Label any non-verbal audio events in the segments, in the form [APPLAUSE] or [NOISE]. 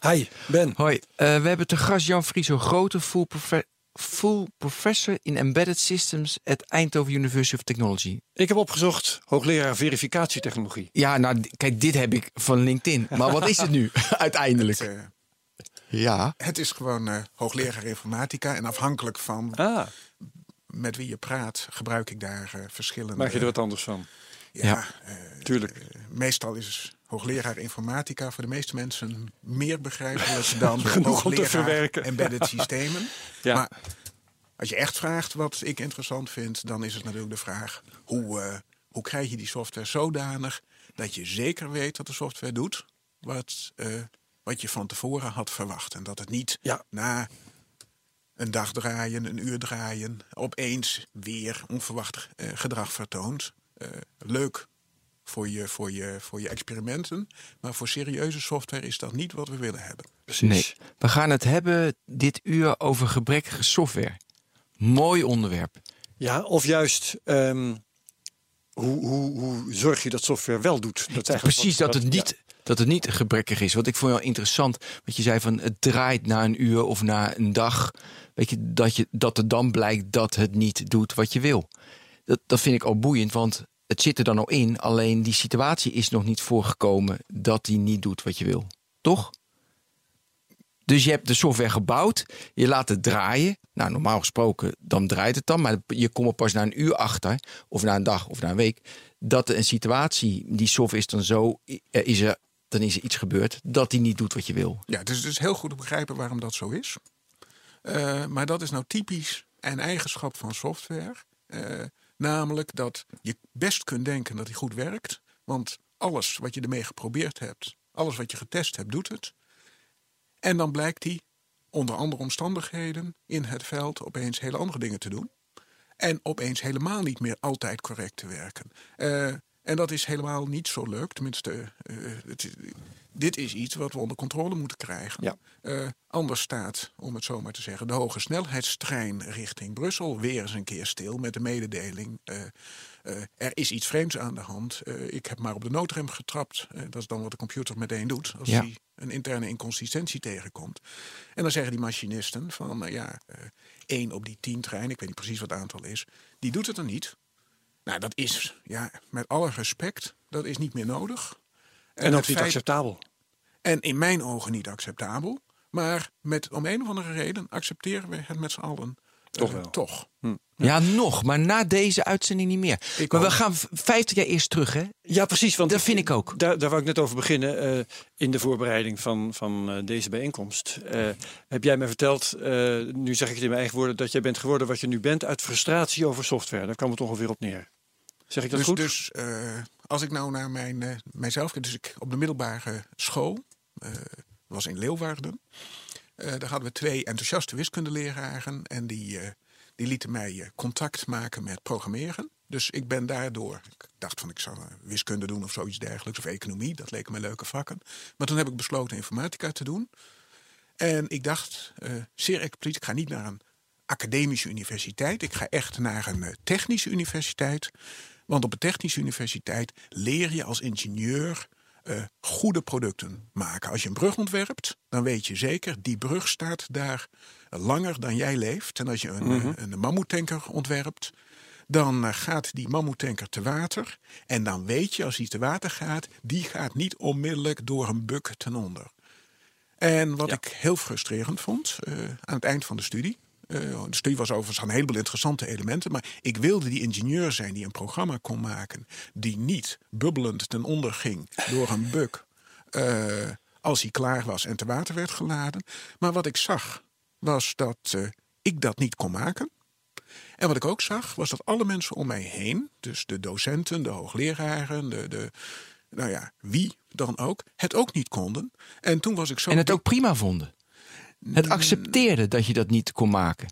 Hi, Ben. Hoi. Uh, we hebben te gast Jan Frieso Grote, full, profe full, professor in Embedded Systems at Eindhoven University of Technology. Ik heb opgezocht hoogleraar verificatietechnologie. Ja, nou kijk, dit heb ik van LinkedIn. Maar wat is het nu [LAUGHS] [LAUGHS] uiteindelijk? Het, uh, ja. Het is gewoon uh, hoogleraar informatica en afhankelijk van ah. met wie je praat, gebruik ik daar verschillende. Maak je er wat anders van? Ja, Ja. tuurlijk. meestal is hoogleraar informatica voor de meeste mensen meer begrijpelijk [LAUGHS] dan Genoeg om te hoogleraar verwerken. embedded systemen. [LAUGHS] Ja. Maar als je echt vraagt wat ik interessant vind, dan is het natuurlijk de vraag: hoe, eh, hoe krijg je die software zodanig dat je zeker weet dat de software doet wat, eh, wat je van tevoren had verwacht. En dat het niet Ja. na een dag draaien, een uur draaien, opeens weer onverwacht eh, gedrag vertoont. Eh, leuk voor je, voor, je, voor je experimenten, maar voor serieuze software is dat niet wat we willen hebben. Precies. Nee. We gaan het hebben dit uur over gebrekkige software. Mooi onderwerp. Ja, of juist, ehm, hoe, hoe, hoe zorg je dat software wel doet? Dat is Precies, wat- dat het, niet, dat het niet gebrekkig is. Want ik vond wel interessant wat je zei van het draait na een uur of na een dag. Weet je, dat, je, dat er dan blijkt dat het niet doet wat je wil. Dat, dat vind ik al boeiend, want het zit er dan al in. Alleen die situatie is nog niet voorgekomen dat die niet doet wat je wil. Toch? Dus je hebt de software gebouwd, je laat het draaien. Nou, normaal gesproken, dan draait het dan. Maar je komt er pas na een uur achter, of na een dag of na een week, dat een situatie, die software is dan zo, is er, dan is er iets gebeurd dat die niet doet wat je wil. Ja, dus het is heel goed te begrijpen waarom dat zo is. Eh, maar dat is nou typisch een eigenschap van software. Eh, namelijk dat je best kunt denken dat die goed werkt. Want alles wat je ermee geprobeerd hebt, alles wat je getest hebt, doet het. En dan blijkt die onder andere omstandigheden in het veld opeens hele andere dingen te doen. En opeens helemaal niet meer altijd correct te werken. Eh, en dat is helemaal niet zo leuk. Tenminste, eh, het is- dit is iets wat we onder controle moeten krijgen. Ja. Eh, anders staat, om het zo maar te zeggen, de hoge snelheidstrein richting Brussel weer eens een keer stil met de mededeling. eh, eh, er is iets vreemds aan de hand. Ik heb maar op de noodrem getrapt. Dat is dan wat de computer meteen doet als Ja. hij een interne inconsistentie tegenkomt. En dan zeggen die machinisten van, nou ja, één op die tien treinen, ik weet niet precies wat het aantal is, die doet het er niet. Nou, dat is, ja, met alle respect, dat is niet meer nodig. En ook niet feit- acceptabel. en in mijn ogen niet acceptabel. Maar met, om een of andere reden accepteren we het met z'n allen. Toch eh, wel. Toch. Ja, nog, maar na deze uitzending niet meer. Ik maar we gaan v- 50 jaar eerst terug, hè? Ja, precies. Want Dat vind ik ook. Daar, daar wou ik net over beginnen. eh, in de voorbereiding van, van eh, deze bijeenkomst. Eh, heb jij mij verteld, eh, nu zeg ik het in mijn eigen woorden, dat jij bent geworden wat je nu bent uit frustratie over software. Daar kwam het ongeveer op neer. Zeg ik dat Dus, goed? dus eh, als ik nou naar mijn, eh, mijzelf kijk, dus ik op de middelbare school, eh was in Leeuwarden. Eh, daar hadden we twee enthousiaste wiskundeleraren en die, die lieten mij contact maken met programmeren. Dus ik ben daardoor, ik dacht van ik zou wiskunde doen of zoiets dergelijks, of economie, dat leken mij leuke vakken. Maar toen heb ik besloten informatica te doen. En ik dacht, zeer expliciet, ik ga niet naar een academische universiteit. Ik ga echt naar een technische universiteit. Want op een technische universiteit leer je als ingenieur eh, goede producten maken. Als je een brug ontwerpt, dan weet je zeker, die brug staat daar langer dan jij leeft. En als je een, eh, een mammoetanker ontwerpt, dan eh, gaat die mammoetanker te water. En dan weet je, als die te water gaat, die gaat niet onmiddellijk door een buk ten onder. En wat Ja. ik heel frustrerend vond eh, aan het eind van de studie. Eh, de studie was overigens een heleboel interessante elementen. Maar ik wilde die ingenieur zijn die een programma kon maken. die niet bubbelend ten onder ging door een bug. eh, als hij klaar was en te water werd geladen. Maar wat ik zag was dat eh, ik dat niet kon maken. En wat ik ook zag, was dat alle mensen om mij heen, dus de docenten, de hoogleraren, de, de, nou ja, wie dan ook, het ook niet konden. En toen was ik zo. En het ook prima vonden. Het accepteerde dat je dat niet kon maken.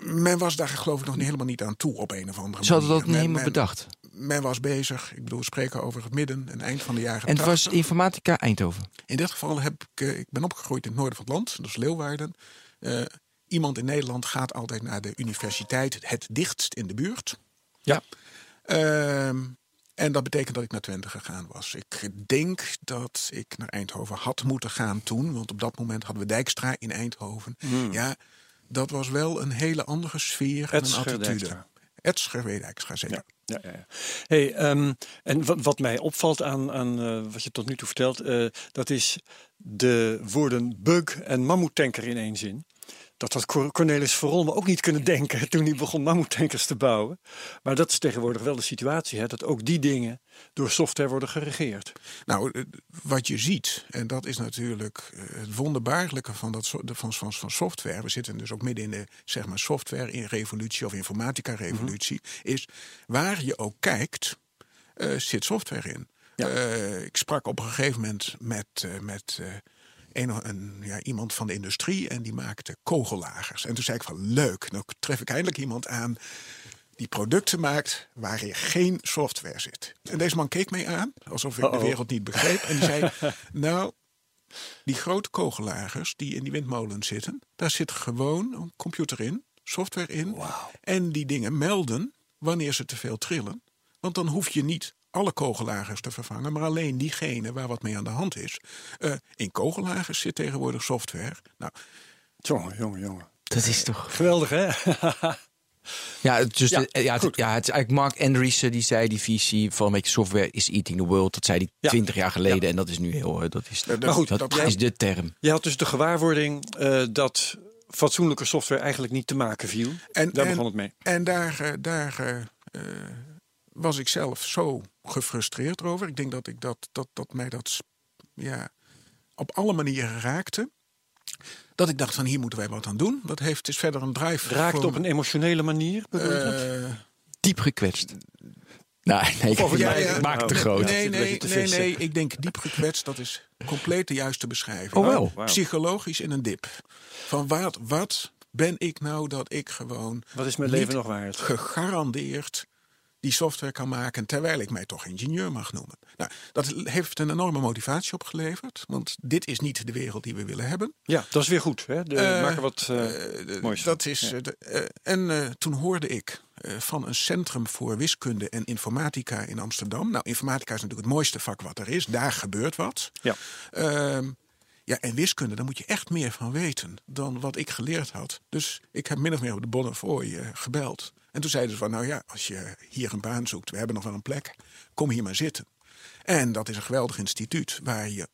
Men was daar geloof ik nog niet helemaal niet aan toe op een of andere Ze hadden manier. dat niet helemaal bedacht. Men was bezig, ik bedoel, we spreken over het midden en eind van de jaren En het was 80. informatica Eindhoven. In dit geval heb ik, eh, ik ben opgegroeid in het noorden van het land, dat is Leeuwarden. Eh, iemand in Nederland gaat altijd naar de universiteit het dichtst in de buurt. Ja. Ehm, en dat betekent dat ik naar Twente gegaan was. Ik denk dat ik naar Eindhoven had moeten gaan toen. Want op dat moment hadden we Dijkstra in Eindhoven. Ja, dat was wel een hele andere sfeer en een attitude. Dijkstra. Edsger Dijkstra, zeker. Ja, ja, ja. Hey, ehm, en wat, wat mij opvalt aan, aan eh, wat je tot nu toe vertelt, eh, dat is de woorden bug en mammoetanker in één zin. Dat had Cor- Cornelis Verolme ook niet kunnen denken toen hij begon mammoetankers te bouwen. Maar dat is tegenwoordig wel de situatie, hè, dat ook die dingen door software worden geregeerd. Nou, eh, wat je ziet, en dat is natuurlijk eh, het wonderbaarlijke van, dat, van, van, van software. We zitten dus ook midden in de zeg maar, software-revolutie of informatica-revolutie. Is waar je ook kijkt, eh, zit software in. Ja. Ik sprak op een gegeven moment met, met een, een, ja, iemand van de industrie en die maakte kogellagers. En toen zei ik van leuk, nou tref ik eindelijk iemand aan die producten maakt waarin geen software zit. En deze man keek mij aan, alsof ik de wereld niet begreep. En die zei, [LAUGHS] nou, die grote kogellagers die in die windmolens zitten... daar zit gewoon een computer in, software in. En die dingen melden wanneer ze te veel trillen. Want dan hoef je niet alle kogellagers te vervangen... maar alleen diegene waar wat mee aan de hand is. Eh, in kogellagers zit tegenwoordig software. Nou, Jongen, jongen, jongen. Dat is toch. Geweldig, hè? Ja, het, dus Ja, de- ja, het, goed. ja, het is eigenlijk Mark Andreessen die zei die visie van een beetje software is eating the world. Dat zei hij Ja. twintig jaar geleden en dat is nu heel. eh, Dat is, Maar goed, dat, dat- is de term. Je had dus de gewaarwording eh, dat fatsoenlijke software eigenlijk niet te maken viel. En, Daar en- begon het mee. En daar, daar was ik zelf zo gefrustreerd over. Ik denk dat, ik dat, dat, dat mij dat ja, op alle manieren raakte. Dat ik dacht van hier moeten wij wat aan doen. Dat heeft is verder een drive. Raakt voor op een emotionele manier, eh, Diep gekwetst. Nou, nee, ik, Of- ik ja, maak- ja. ik maak het te groot. Nee, nee, nee, nee. Ik denk diep gekwetst, dat is compleet de juiste beschrijving. Oh, wel. Wauw. Psychologisch in een dip. Van wat, wat ben ik nou dat ik gewoon Wat is mijn leven nog waard? gegarandeerd die software kan maken terwijl ik mij toch ingenieur mag noemen. Nou, dat heeft een enorme motivatie opgeleverd, want dit is niet de wereld die we willen hebben. Ja, dat is weer goed. Hè? De, Eh, maak er wat eh, Eh, moois dat is, Ja. de- en toen hoorde ik van een centrum voor wiskunde en informatica in Amsterdam. Nou, informatica is natuurlijk het mooiste vak wat er is. Daar gebeurt wat. Ja. Ehm, ja, en wiskunde, daar moet je echt meer van weten dan wat ik geleerd had. Dus ik heb min of meer op de Bonnefoy eh, gebeld. En toen zeiden ze van, nou ja, als je hier een baan zoekt, we hebben nog wel een plek, kom hier maar zitten. En dat is een geweldig instituut waar je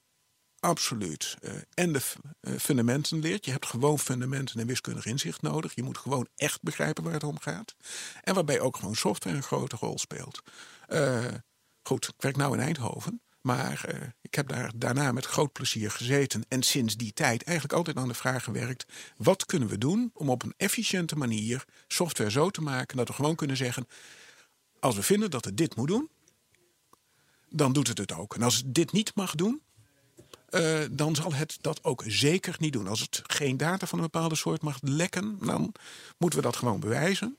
absoluut eh, en de eh, fundamenten leert. Je hebt gewoon fundamenten en wiskundig inzicht nodig. Je moet gewoon echt begrijpen waar het om gaat. En waarbij ook gewoon software een grote rol speelt. Eh, goed, ik werk nou in Eindhoven. Maar eh, ik heb daar daarna met groot plezier gezeten. En sinds die tijd eigenlijk altijd aan de vraag gewerkt: wat kunnen we doen om op een efficiënte manier software zo te maken dat we gewoon kunnen zeggen: als we vinden dat het dit moet doen, dan doet het het ook. En als het dit niet mag doen, eh, dan zal het dat ook zeker niet doen. Als het geen data van een bepaalde soort mag lekken, dan moeten we dat gewoon bewijzen.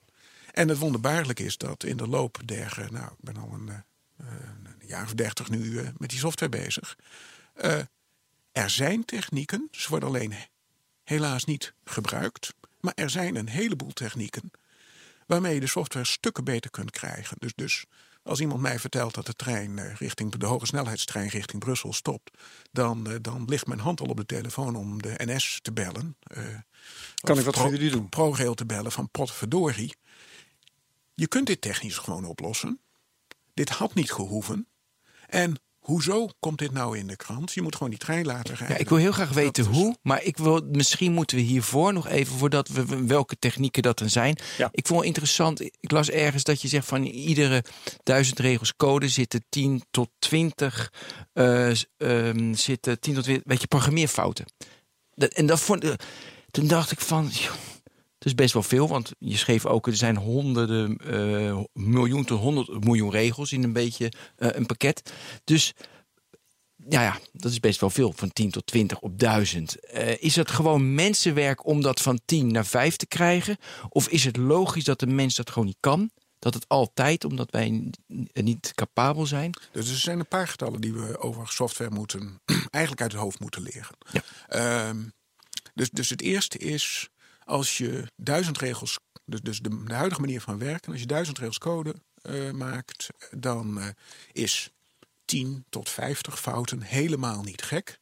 En het wonderbaarlijke is dat in de loop der, eh, nou, ik ben al een jaar of dertig nu eh, met die software bezig. Eh, er zijn technieken, ze worden alleen helaas niet gebruikt. Maar er zijn een heleboel technieken waarmee je de software stukken beter kunt krijgen. Dus, dus als iemand mij vertelt dat de trein eh, richting de hoge snelheidstrein richting Brussel stopt, dan, dan ligt mijn hand al op de telefoon om de NS te bellen. eh, Kan ik wat Pro- voor jullie doen? ProRail te bellen van potverdorie. Je kunt dit technisch gewoon oplossen. Dit had niet gehoeven. En hoezo komt dit nou in de krant? Je moet gewoon die trein laten rijden. Ja, ik wil heel graag weten Dat hoe, maar ik wil, misschien moeten we hiervoor nog even, voordat we we- welke technieken dat er zijn. Ja. Ik vond het interessant, ik las ergens dat je zegt van iedere duizend regels code zitten 10 tot 20, eh, ehm, zitten 10 tot 20, weet je, programmeerfouten. Dat, en dat vond, eh, toen dacht ik van, joh, het is best wel veel, want je schreef ook, er zijn honderden, eh, miljoen tot honderd miljoen regels in een beetje eh, een pakket. Dus ja, ja, dat is best wel veel, van 10 tot 20 op 1000. Uh, is het gewoon mensenwerk om dat van 10 naar 5 te krijgen? Of is het logisch dat de mens dat gewoon niet kan? Dat het altijd, omdat wij niet capabel zijn? Dus er zijn een paar getallen die we over software moeten, [CLEARS THROAT] eigenlijk uit het hoofd moeten leren. Ja. Uh, dus, dus het eerste is, als je duizend regels, dus, dus de, de huidige manier van werken, als je duizend regels code uh, maakt, dan uh, is 10 tot 50 fouten helemaal niet gek.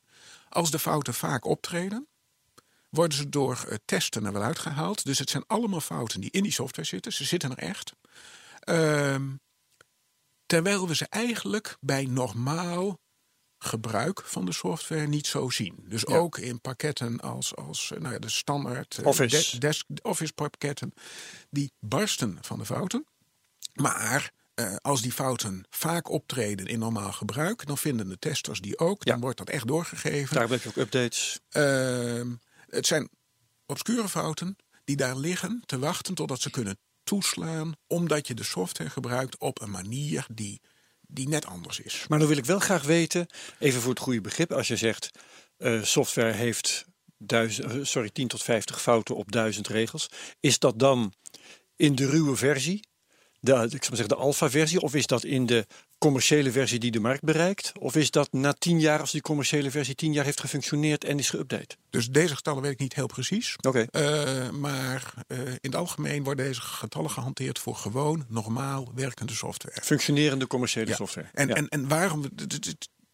Als de fouten vaak optreden, worden ze door uh, testen er wel uitgehaald. Dus het zijn allemaal fouten die in die software zitten. Ze zitten er echt. Ehm, terwijl we ze eigenlijk bij normaal gebruik van de software niet zo zien. Dus ook in pakketten als, als nou ja, de standaard Office. desk, Office pakketten, die barsten van de fouten. Maar uh, als die fouten vaak optreden in normaal gebruik, dan vinden de testers die ook. Dan wordt dat echt doorgegeven. Daar heb je ook updates. Uh, het zijn obscure fouten die daar liggen te wachten totdat ze kunnen toeslaan, omdat je de software gebruikt op een manier die, die net anders is. Maar dan wil ik wel graag weten, even voor het goede begrip, als je zegt uh, software heeft duizend, sorry, 10 tot 50 fouten op duizend regels, is dat dan in de ruwe versie? De, ik zou zeggen, de alpha-versie? Of is dat in de commerciële versie die de markt bereikt? Of is dat na tien jaar, als die commerciële versie tien jaar heeft gefunctioneerd en is geüpdate? Dus deze getallen weet ik niet heel precies. Oké. Okay. Uh, maar uh, in het algemeen worden deze getallen gehanteerd voor gewoon normaal werkende software. Functionerende commerciële ja. software. En, ja. en, en waarom, we,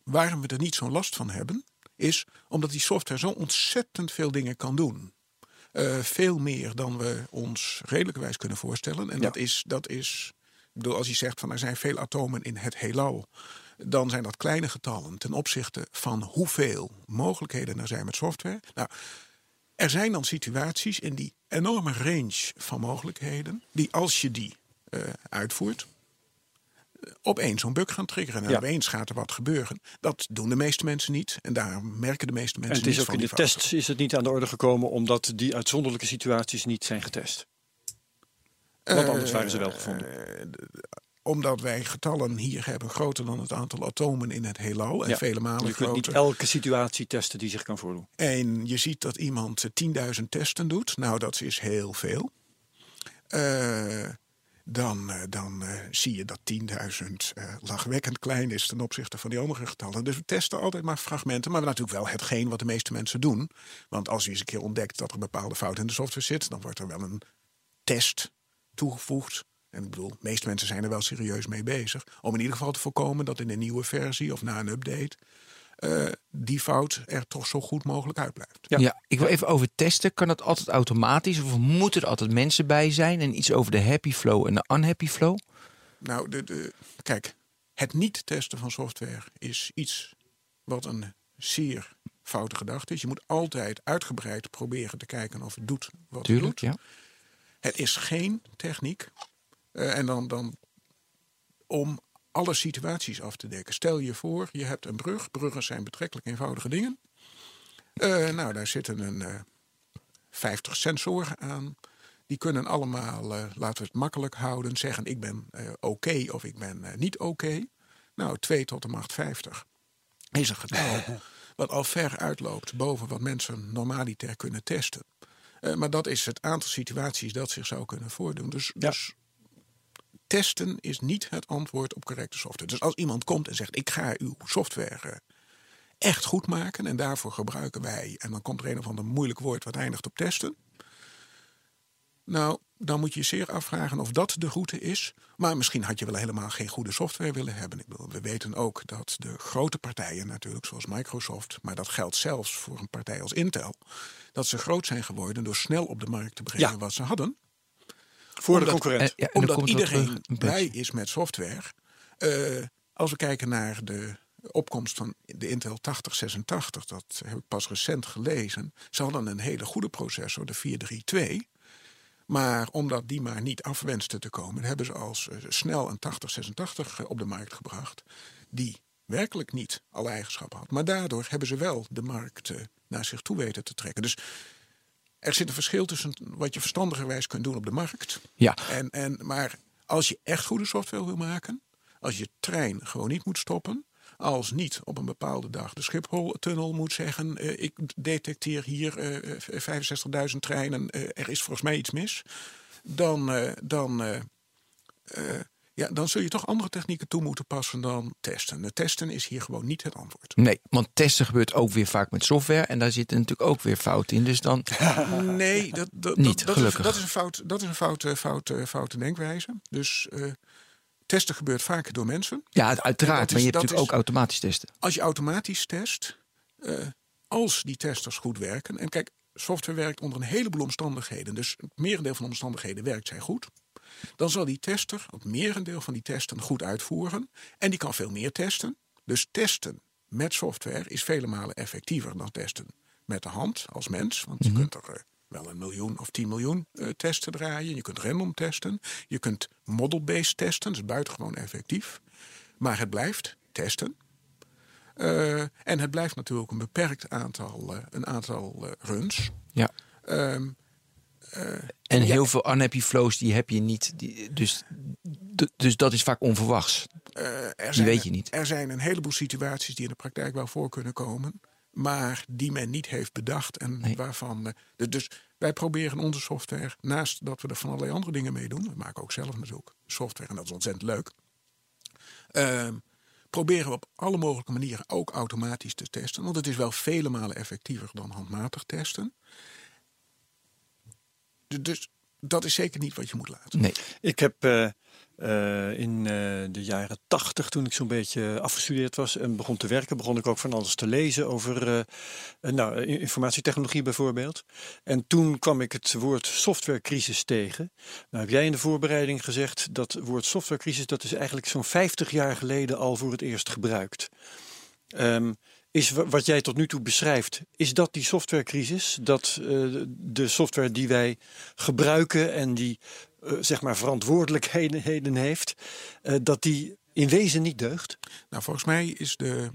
waarom we er niet zo'n last van hebben, is omdat die software zo ontzettend veel dingen kan doen. Uh, veel meer dan we ons redelijkerwijs kunnen voorstellen. En ja. dat is, dat is ik bedoel, als je zegt van er zijn veel atomen in het heelal, dan zijn dat kleine getallen ten opzichte van hoeveel mogelijkheden er zijn met software. Nou, er zijn dan situaties in die enorme range van mogelijkheden, die als je die uh, uitvoert, opeens zo'n bug gaan triggeren. En ja. opeens gaat er wat gebeuren. Dat doen de meeste mensen niet. En daar merken de meeste mensen En het is niet ook in de fouten. tests is het niet aan de orde gekomen... omdat die uitzonderlijke situaties niet zijn getest. Want anders waren ze wel gevonden. Uh, omdat wij getallen hier hebben groter dan het aantal atomen in het heelal. En ja. vele malen Je kunt groter. niet elke situatie testen die zich kan voordoen. En je ziet dat iemand 10.000 testen doet. Nou, dat is heel veel. Uh, dan, uh, dan uh, zie je dat 10.000 uh, lachwekkend klein is ten opzichte van die andere getallen. Dus we testen altijd maar fragmenten, maar natuurlijk wel hetgeen wat de meeste mensen doen. Want als je eens een keer ontdekt dat er een bepaalde fout in de software zit, dan wordt er wel een test toegevoegd. En ik bedoel, de meeste mensen zijn er wel serieus mee bezig. Om in ieder geval te voorkomen dat in een nieuwe versie of na een update uh, die fout er toch zo goed mogelijk uitblijft. Ja. ja, ik wil even over testen. Kan dat altijd automatisch of moeten er altijd mensen bij zijn? En iets over de happy flow en de unhappy flow? Nou, de, de, kijk, het niet testen van software is iets wat een zeer foute gedachte is. Je moet altijd uitgebreid proberen te kijken of het doet wat Tuurlijk, het doet. Ja. Het is geen techniek. Uh, en dan, dan om alle situaties af te dekken. Stel je voor, je hebt een brug. Bruggen zijn betrekkelijk eenvoudige dingen. Uh, nou, daar zitten een uh, 50 sensoren aan. Die kunnen allemaal, uh, laten we het makkelijk houden, zeggen ik ben oké okay of ik ben niet oké. Okay. Nou, 2 tot de macht 50 is een getal wat al ver uitloopt boven wat mensen normaliter kunnen testen. Maar dat is het aantal situaties dat zich zou kunnen voordoen. Dus, ja. dus testen is niet het antwoord op correcte software. Dus als iemand komt en zegt: Ik ga uw software uh, echt goed maken en daarvoor gebruiken wij. En dan komt er een of ander moeilijk woord wat eindigt op testen. Nou, dan moet je je zeer afvragen of dat de route is. Maar misschien had je wel helemaal geen goede software willen hebben. Ik bedoel, we weten ook dat de grote partijen natuurlijk, zoals Microsoft... maar dat geldt zelfs voor een partij als Intel... dat ze groot zijn geworden door snel op de markt te brengen Ja. wat ze hadden. Voor Omdat- de concurrent. Eh, ja, Omdat iedereen blij is met software. Eh, als we kijken naar de opkomst van de Intel 8086, dat heb ik pas recent gelezen. Ze hadden een hele goede processor, de 432. Maar omdat die maar niet afwenste te komen, hebben ze als eh, snel een 8086 op de markt gebracht. Die werkelijk niet alle eigenschappen had. Maar daardoor hebben ze wel de markt naar zich toe weten te trekken. Dus er zit een verschil tussen wat je verstandigerwijs kunt doen op de markt. Ja. En, en, maar als je echt goede software wil maken, als je trein gewoon niet moet stoppen, als niet op een bepaalde dag de Schiphol-tunnel moet zeggen: eh, ik detecteer hier eh, 65.000 treinen, eh, er is volgens mij iets mis, dan, eh, dan, eh, eh, ja, dan zul je toch andere technieken toe moeten passen dan testen. Het testen is hier gewoon niet het antwoord. Nee, want testen gebeurt ook weer vaak met software. En daar zitten natuurlijk ook weer fouten in. Dus dan. [LAUGHS] Nee, dat, dat, Niet, dat, dat, is, gelukkig. dat is een, fout, dat is een foute, foute, foute denkwijze. Dus eh, testen gebeurt vaker door mensen. Ja, uiteraard. is- maar je hebt natuurlijk is- ook automatisch testen. Als je automatisch test, eh, als die testers goed werken. En kijk, software werkt onder een heleboel omstandigheden. Dus het merendeel van de omstandigheden werkt zij goed. Dan zal die tester het merendeel van die testen goed uitvoeren. En die kan veel meer testen. Dus testen met software is vele malen effectiever dan testen met de hand als mens. Want je kunt er eh, wel een miljoen of 10 miljoen eh, testen draaien. Je kunt random testen. Je kunt model-based testen. Dat is buitengewoon effectief. Maar het blijft testen. Eh, en het blijft natuurlijk een beperkt aantal, een aantal runs. Ja. Ehm, En heel veel unhappy flows die heb je niet. Die, dus, dus dat is vaak onverwachts. eh, er Die weet je niet. Er zijn een heleboel situaties die in de praktijk wel voor kunnen komen. Maar die men niet heeft bedacht. En Nee. waarvan. eh, dus- dus wij proberen onze software, naast dat we er van allerlei andere dingen mee doen. We maken ook zelf natuurlijk software en dat is ontzettend leuk. Ehm, proberen we op alle mogelijke manieren ook automatisch te testen. Want het is wel vele malen effectiever dan handmatig testen. Du- Dus dat is zeker niet wat je moet laten. Nee. Ik heb eh, eh, in eh, de jaren tachtig, toen ik zo'n beetje afgestudeerd was en begon te werken, begon ik ook van alles te lezen over nou, informatietechnologie bijvoorbeeld. En toen kwam ik het woord softwarecrisis tegen. Nou heb jij in de voorbereiding gezegd dat woord softwarecrisis, dat is eigenlijk zo'n 50 jaar geleden al voor het eerst gebruikt. Ehm, is wa- wat jij tot nu toe beschrijft, is dat die softwarecrisis? Dat eh, de software die wij gebruiken en die eh, zeg maar verantwoordelijkheden heden heeft, eh, dat die in wezen niet deugt? Nou, volgens mij is de.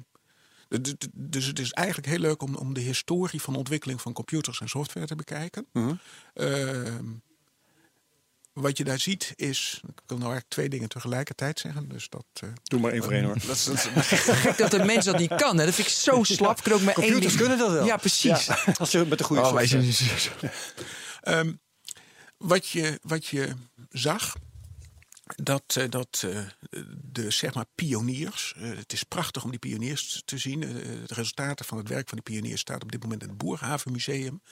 de- de- de- Dus het is eigenlijk heel leuk om, om de historie van de ontwikkeling van computers en software te bekijken. Mhm. Ehm, wat je daar ziet is. Ik wil nou eigenlijk twee dingen tegelijkertijd zeggen. Dus dat. eh, Doe maar één voor één hoor. [LAUGHS] dat, is- dat is- Gek dat de mens dat niet kan. Hè? Dat vind ik zo slap. Kan ook maar één Computers ding- kunnen dat wel. Ja, precies. Ja, [LAUGHS] als je met de goede Oh, Ehm, wat, je, wat je zag, dat, eh, dat eh, de zeg maar pioniers, eh, het is prachtig om die pioniers te zien. Eh, de resultaten van het werk van die pioniers staat op dit moment in het Boerhavenmuseum.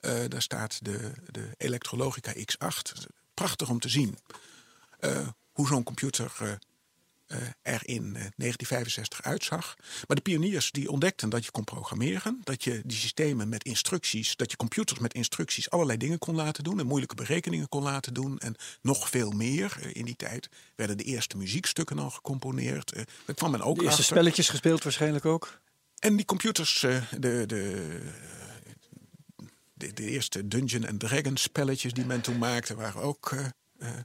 Eh, daar staat de, de Electrologica X8. Prachtig om te zien eh, hoe zo'n computer eh, eh, er in eh, 1965 uitzag. Maar de pioniers die ontdekten dat je kon programmeren, dat je die systemen met instructies, dat je computers met instructies allerlei dingen kon laten doen en moeilijke berekeningen kon laten doen en nog veel meer. In die tijd werden de eerste muziekstukken al gecomponeerd. Daar kwam men ook De eerste achter. spelletjes gespeeld waarschijnlijk ook. En die computers, de, de, de, de eerste Dungeon and Dragons spelletjes die men toen maakte, waren ook eh, eh,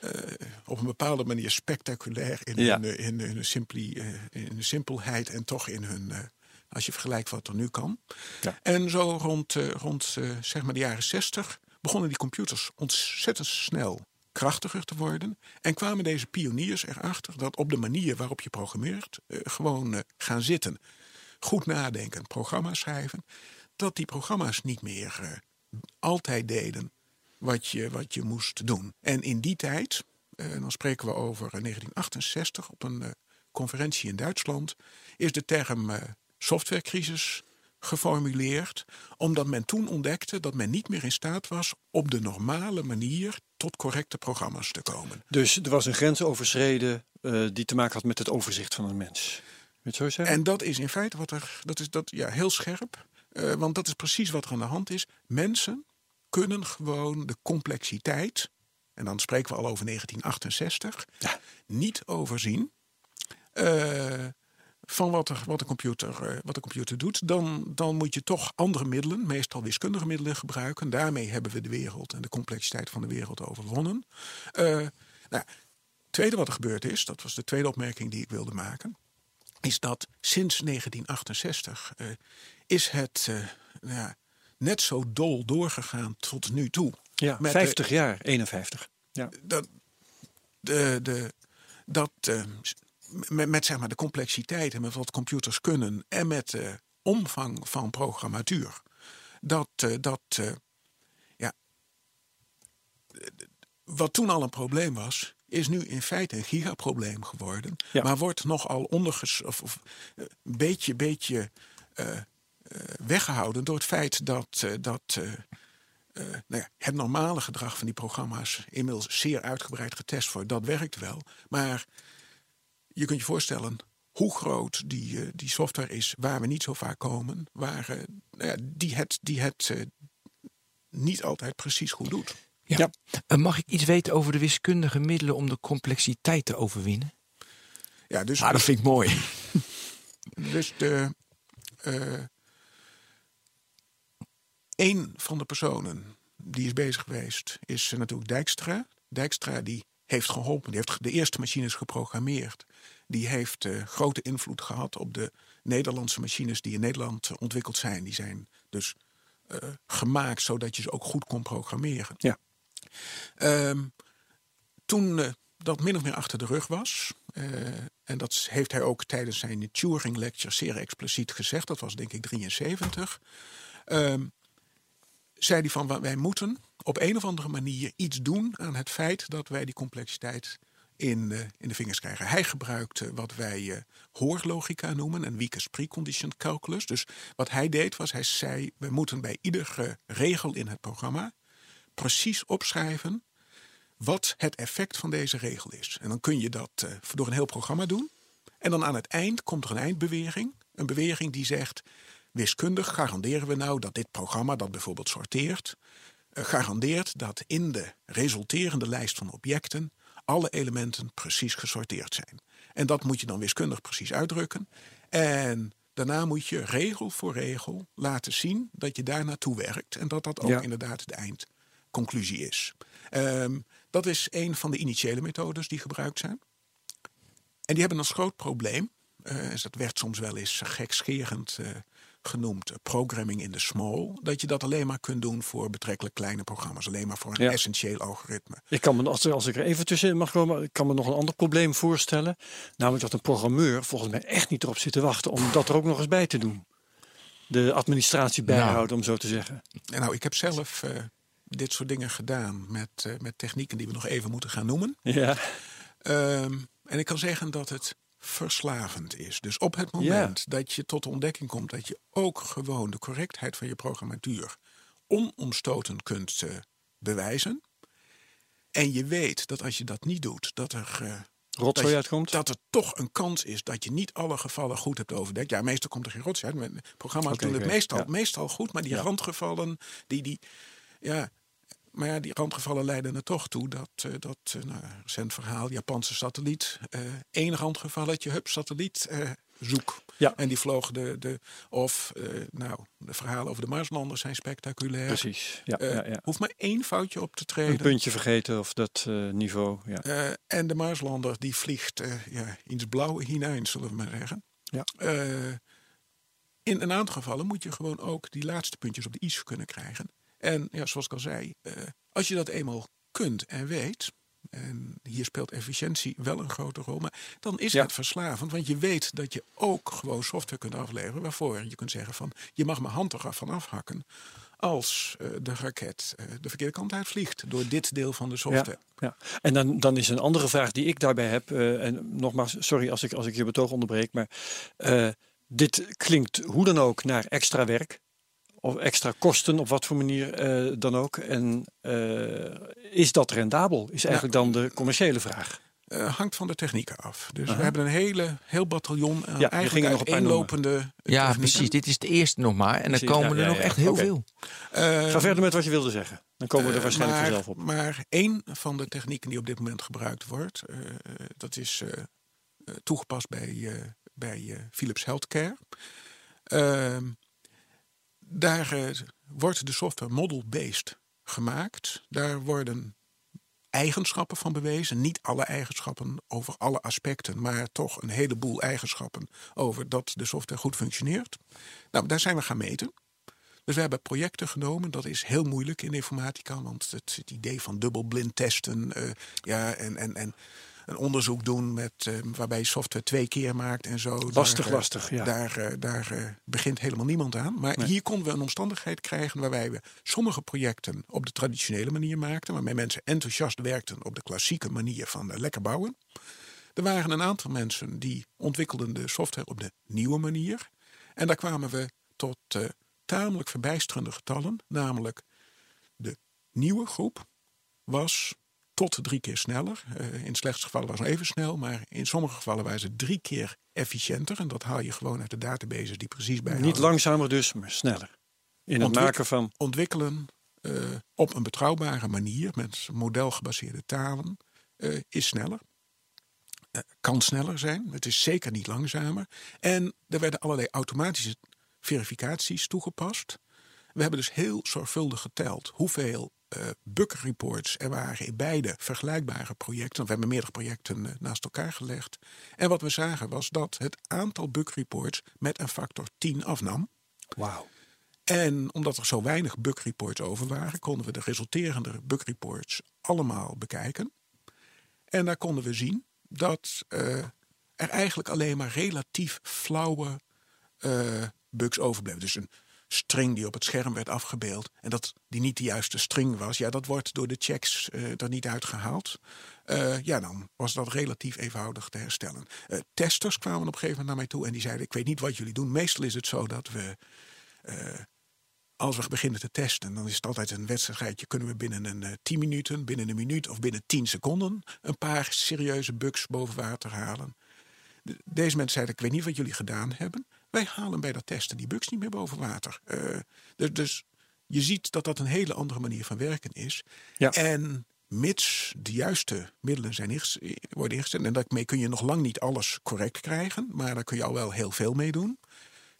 eh, op een bepaalde manier spectaculair in, Ja. hun, in, hun simpli, in hun simpelheid en toch in hun, als je vergelijkt wat er nu kan. Ja. En zo rond, rond zeg maar de jaren 60 begonnen die computers ontzettend snel krachtiger te worden. En kwamen deze pioniers erachter dat op de manier waarop je programmeert, gewoon gaan zitten, goed nadenken, programma's schrijven, dat die programma's niet meer eh, altijd deden wat je, wat je moest doen. En in die tijd, eh, dan spreken we over eh, 1968 op een eh, conferentie in Duitsland, is de term eh, softwarecrisis geformuleerd, omdat men toen ontdekte dat men niet meer in staat was op de normale manier tot correcte programma's te komen. Dus er was een grens overschreden eh, die te maken had met het overzicht van een mens. En dat is in feite wat er, dat is dat, ja, heel scherp, eh, want dat is precies wat er aan de hand is. Mensen kunnen gewoon de complexiteit, en dan spreken we al over 1968, niet overzien. eh, van wat, er, wat, de computer, eh, wat de computer doet, dan, dan moet je toch andere middelen, meestal wiskundige middelen, gebruiken. Daarmee hebben we de wereld en de complexiteit van de wereld overwonnen. Nou, het tweede wat er gebeurd is, dat was de tweede opmerking die ik wilde maken, is dat sinds 1968 eh, is het eh, nou ja, net zo dol doorgegaan tot nu toe. ja, met de- 50 jaar, 51. Ja. dat, de, de, dat eh, met, met zeg maar de complexiteit en met wat computers kunnen en met de omvang van programmatuur, dat, eh, dat eh, ja, wat toen al een probleem was, is nu in feite een gigaprobleem geworden. Ja. Maar wordt nogal onderges of, of eh, een beetje, beetje eh, eh, weggehouden door het feit dat, eh, dat eh, eh, nou ja, het normale gedrag van die programma's inmiddels zeer uitgebreid getest wordt. Dat werkt wel. Maar je kunt je voorstellen hoe groot die, eh, die software is waar we niet zo vaak komen, waar, eh, nou ja, die het, die het eh, niet altijd precies goed doet. Ja. Ja. Eh, Mag ik iets weten over de wiskundige middelen om de complexiteit te overwinnen? Ja, dus, Ah, dat vind ik mooi. [LAUGHS] dus de, eh, een van de personen die is bezig geweest is natuurlijk Dijkstra. Dijkstra die heeft geholpen, die heeft de eerste machines geprogrammeerd. Die heeft eh, grote invloed gehad op de Nederlandse machines die in Nederland ontwikkeld zijn. Die zijn dus gemaakt zodat je ze ook goed kon programmeren. Ja. Ehm, toen eh, dat min of meer achter de rug was, eh, en dat heeft hij ook tijdens zijn Turing lecture zeer expliciet gezegd, dat was denk ik 73, ehm, zei hij van "Wa- wij moeten op een of andere manier iets doen aan het feit dat wij die complexiteit in, eh, in de vingers krijgen. Hij gebruikte wat wij hoorlogica noemen en weakest preconditioned calculus. Dus wat hij deed was, hij zei, we moeten bij iedere regel in het programma precies opschrijven wat het effect van deze regel is. En dan kun je dat eh, door een heel programma doen. En dan aan het eind komt er een eindbeweging. Een beweging die zegt, wiskundig garanderen we nou dat dit programma, dat bijvoorbeeld sorteert, eh, garandeert dat in de resulterende lijst van objecten alle elementen precies gesorteerd zijn. En dat moet je dan wiskundig precies uitdrukken. En daarna moet je regel voor regel laten zien dat je daar naartoe werkt. En dat dat ook Ja. inderdaad de eindconclusie is. Ehm, dat is een van de initiële methodes die gebruikt zijn. En die hebben als groot probleem, dus dat werd soms wel eens gekscherend eh, genoemd, eh, programming in the small, dat je dat alleen maar kunt doen voor betrekkelijk kleine programma's, alleen maar voor een Ja. essentieel algoritme. Ik kan me, als, als ik er even tussenin mag komen, ik kan me nog een ander probleem voorstellen. Namelijk dat een programmeur volgens mij echt niet erop zit te wachten om dat er ook nog eens bij te doen. De administratie bijhouden, om zo te zeggen. En nou, ik heb zelf dit soort dingen gedaan met, eh, met technieken die we nog even moeten gaan noemen. Ja, Ehm, en ik kan zeggen dat het verslavend is. Dus op het moment dat je tot de ontdekking komt dat je ook gewoon de correctheid van je programmatuur onomstoten kunt eh, bewijzen. En je weet dat als je dat niet doet, dat er, dat, rotzooi uitkomt. dat er toch een kans is dat je niet alle gevallen goed hebt overdekt. Ja, meestal komt er geen rotzooi uit. Programma's doen het meestal, ja. meestal goed, maar die Ja. randgevallen, die, die, ja, maar ja, die randgevallen leiden er toch toe dat, eh, dat eh, nou, recent verhaal, Japanse satelliet, eh één randgevalletje, hup, satelliet, zoek. Ja. En die vlogen de, de of, nou, de verhalen over de Marslanders zijn spectaculair. Precies. Ja, ja, ja. Hoeft maar één foutje op te Een treden. puntje vergeten of dat niveau. Ja. En de Marslander die vliegt ja, in het blauwe hinein, zullen we maar zeggen. Ja. In een aantal gevallen moet je gewoon ook die laatste puntjes op de i kunnen krijgen. En ja, zoals ik al zei, eh, als je dat eenmaal kunt en weet, en hier speelt efficiëntie wel een grote rol, maar dan is Ja. het verslavend, want je weet dat je ook gewoon software kunt afleveren waarvoor je kunt zeggen van, je mag mijn hand er van afhakken als eh, de raket eh, de verkeerde kant uitvliegt door dit deel van de software. Ja. En dan, dan is een andere vraag die ik daarbij heb. en nogmaals, sorry als ik, als ik je betoog onderbreek. Maar dit klinkt hoe dan ook naar extra werk. Of extra kosten, op wat voor manier eh, dan ook. En eh, is dat rendabel? Is eigenlijk dan de commerciële vraag. Eh, hangt van de technieken af. Dus we hebben een hele, heel bataljon aan Ja, eigenlijk nog uiteenlopende Ja, technieken. precies. Dit is de eerste nog maar. En dan Precies, komen ja, er ja, nog ja. echt heel veel. Eh, Ga verder met wat je wilde zeggen. Dan komen we er waarschijnlijk maar, vanzelf op. Maar één van de technieken die op dit moment gebruikt wordt, eh, dat is toegepast bij, eh, bij eh, Philips Healthcare. Daar eh, wordt de software model-based gemaakt. Daar worden eigenschappen van bewezen. Niet alle eigenschappen over alle aspecten, maar toch een heleboel eigenschappen over dat de software goed functioneert. Nou, daar zijn we gaan meten. Dus we hebben projecten genomen. Dat is heel moeilijk in informatica, want het, het idee van dubbelblind testen, eh, ja, en, en, en een onderzoek doen met, eh, waarbij je software twee keer maakt en zo. Lastig, daar, eh, lastig, ja. Daar, eh, daar begint helemaal niemand aan. Maar Nee. hier konden we een omstandigheid krijgen waarbij we sommige projecten op de traditionele manier maakten. Waarmee mensen enthousiast werkten op de klassieke manier van lekker bouwen. Er waren een aantal mensen die ontwikkelden de software op de nieuwe manier. En daar kwamen we tot tamelijk verbijsterende getallen. Namelijk de nieuwe groep was tot drie keer sneller. Eh, in de slechtste gevallen was het even snel, maar in sommige gevallen waren ze drie keer efficiënter. En dat haal je gewoon uit de databases die precies bij Niet langzamer dus, maar sneller. In het maken van... ontwikkelen eh, op een betrouwbare manier met modelgebaseerde talen eh, is sneller. Kan sneller zijn. Het is zeker niet langzamer. En er werden allerlei automatische verificaties toegepast. We hebben dus heel zorgvuldig geteld hoeveel eh bug reports er waren in beide vergelijkbare projecten. Want we hebben meerdere projecten eh, naast elkaar gelegd. En wat we zagen was dat het aantal bug reports met een factor 10 afnam. Wauw. En omdat er zo weinig bug reports over waren, konden we de resulterende bug reports allemaal bekijken. En daar konden we zien dat eh, er eigenlijk alleen maar relatief flauwe bugs overbleven. Dus een string die op het scherm werd afgebeeld en dat die niet de juiste string was, ja, dat wordt door de checks eh, er niet uitgehaald. Eh, ja, dan was dat relatief eenvoudig te herstellen. Eh, testers kwamen op een gegeven moment naar mij toe en die zeiden: Ik weet niet wat jullie doen. Meestal is het zo dat we als we beginnen te testen, dan is het altijd een wedstrijdje. Kunnen we binnen een 10 minuten, binnen een minuut of binnen 10 seconden een paar serieuze bugs boven water halen? De- Deze mensen zeiden: Ik weet niet wat jullie gedaan hebben. Wij halen bij dat testen die bugs niet meer boven water. Eh, dus, dus je ziet dat dat een hele andere manier van werken is. Ja. En mits de juiste middelen zijn inges- worden ingezet, en daarmee kun je nog lang niet alles correct krijgen, maar daar kun je al wel heel veel mee doen,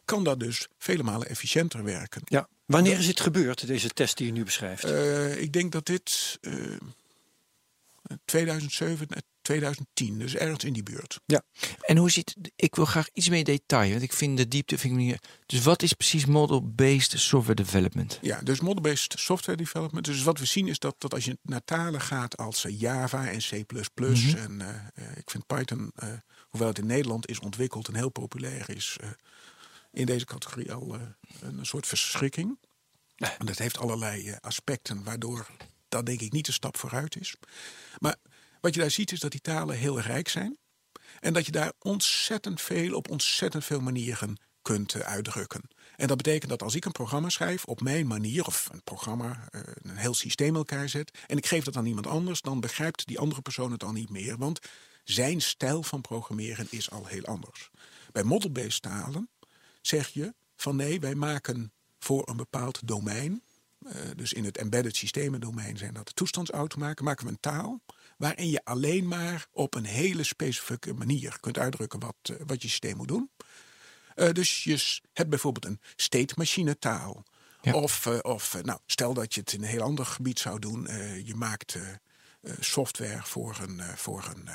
kan dat dus vele malen efficiënter werken. Ja. Wanneer is dit gebeurd, deze test die je nu beschrijft? Eh, ik denk dat dit eh 2007, eh, 2010, dus ergens in die buurt. En hoe ziet, ik wil graag iets meer detail, want ik vind de diepte, vind ik niet. Dus wat is precies model-based software development? Ja, dus model-based software development. Dus wat we zien is dat, dat als je naar talen gaat als eh, Java en C++, en eh, eh, ik vind Python, hoewel het in Nederland is ontwikkeld en heel populair is, in deze categorie al een soort verschrikking. En dat heeft allerlei aspecten waardoor dat denk ik niet een stap vooruit is. Maar wat je daar ziet is dat die talen heel rijk zijn. En dat je daar ontzettend veel op ontzettend veel manieren kunt eh, uitdrukken. En dat betekent dat als ik een programma schrijf op mijn manier, of een programma, eh, een heel systeem elkaar zet, en ik geef dat aan iemand anders, dan begrijpt die andere persoon het al niet meer. Want zijn stijl van programmeren is al heel anders. Bij model-based talen zeg je van nee, wij maken voor een bepaald domein, eh, dus in het embedded systemendomein zijn dat de toestandsautomaten, maken we een taal waarin je alleen maar op een hele specifieke manier kunt uitdrukken wat, eh, wat je systeem moet doen. Eh, dus je hebt bijvoorbeeld een state machine taal. Ja. Of, eh, of nou, stel dat je het in een heel ander gebied zou doen. je maakt software voor een, voor een,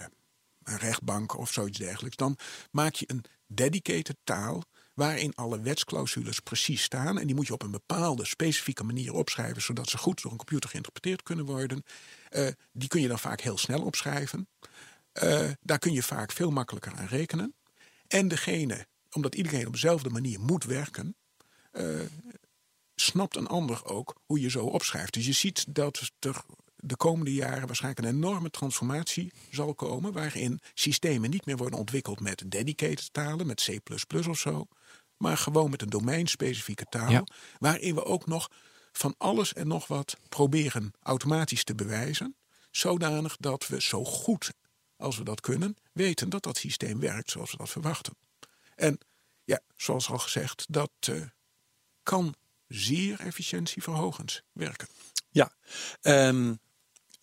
een rechtbank of zoiets dergelijks. Dan maak je een dedicated taal waarin alle wetsclausules precies staan. En die moet je op een bepaalde specifieke manier opschrijven, zodat ze goed door een computer geïnterpreteerd kunnen worden. Eh, die kun je dan vaak heel snel opschrijven. Eh, daar kun je vaak veel makkelijker aan rekenen. En degene, omdat iedereen op dezelfde manier moet werken, eh, snapt een ander ook hoe je zo opschrijft. Dus je ziet dat er de komende jaren waarschijnlijk een enorme transformatie zal komen, waarin systemen niet meer worden ontwikkeld met dedicated talen, met C of zo, maar gewoon met een domeinspecifieke taal, Ja. waarin we ook nog van alles en nog wat proberen automatisch te bewijzen, zodanig dat we zo goed als we dat kunnen, weten dat dat systeem werkt zoals we dat verwachten. En ja, zoals al gezegd, dat eh, kan zeer efficiëntieverhogend werken. Ja, ehm,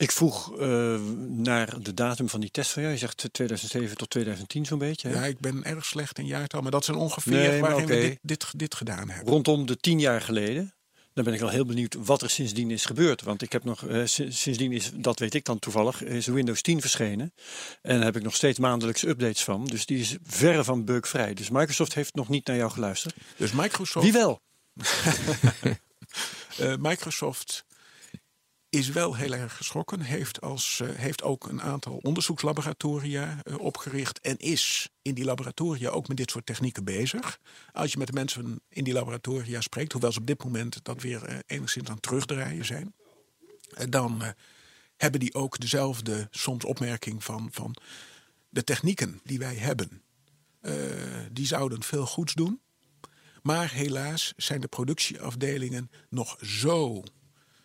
ik vroeg eh, naar de datum van die test van jou. Je zegt 2007 tot 2010 zo'n beetje. hè? Ja, ik ben erg slecht in jaartal, maar dat zijn ongeveer Nee, waarin we dit, dit, dit gedaan hebben. Rondom de tien jaar geleden. Dan ben ik al heel benieuwd wat er sindsdien is gebeurd. Want ik heb nog, eh, si- sindsdien is, dat weet ik dan toevallig, is Windows 10 verschenen. En daar heb ik nog steeds maandelijks updates van. Dus die is verre van bugvrij. Dus Microsoft heeft nog niet naar jou geluisterd. Dus Microsoft, Wie wel? [LAUGHS] eh, Microsoft is wel heel erg geschrokken. Heeft, als, uh, heeft ook een aantal onderzoekslaboratoria uh, opgericht. En is in die laboratoria ook met dit soort technieken bezig. Als je met de mensen in die laboratoria spreekt, hoewel ze op dit moment dat weer uh, enigszins aan het terugdraaien zijn. dan hebben die ook dezelfde soms opmerking van, van de technieken die wij hebben. die zouden veel goeds doen. Maar helaas zijn de productieafdelingen nog zo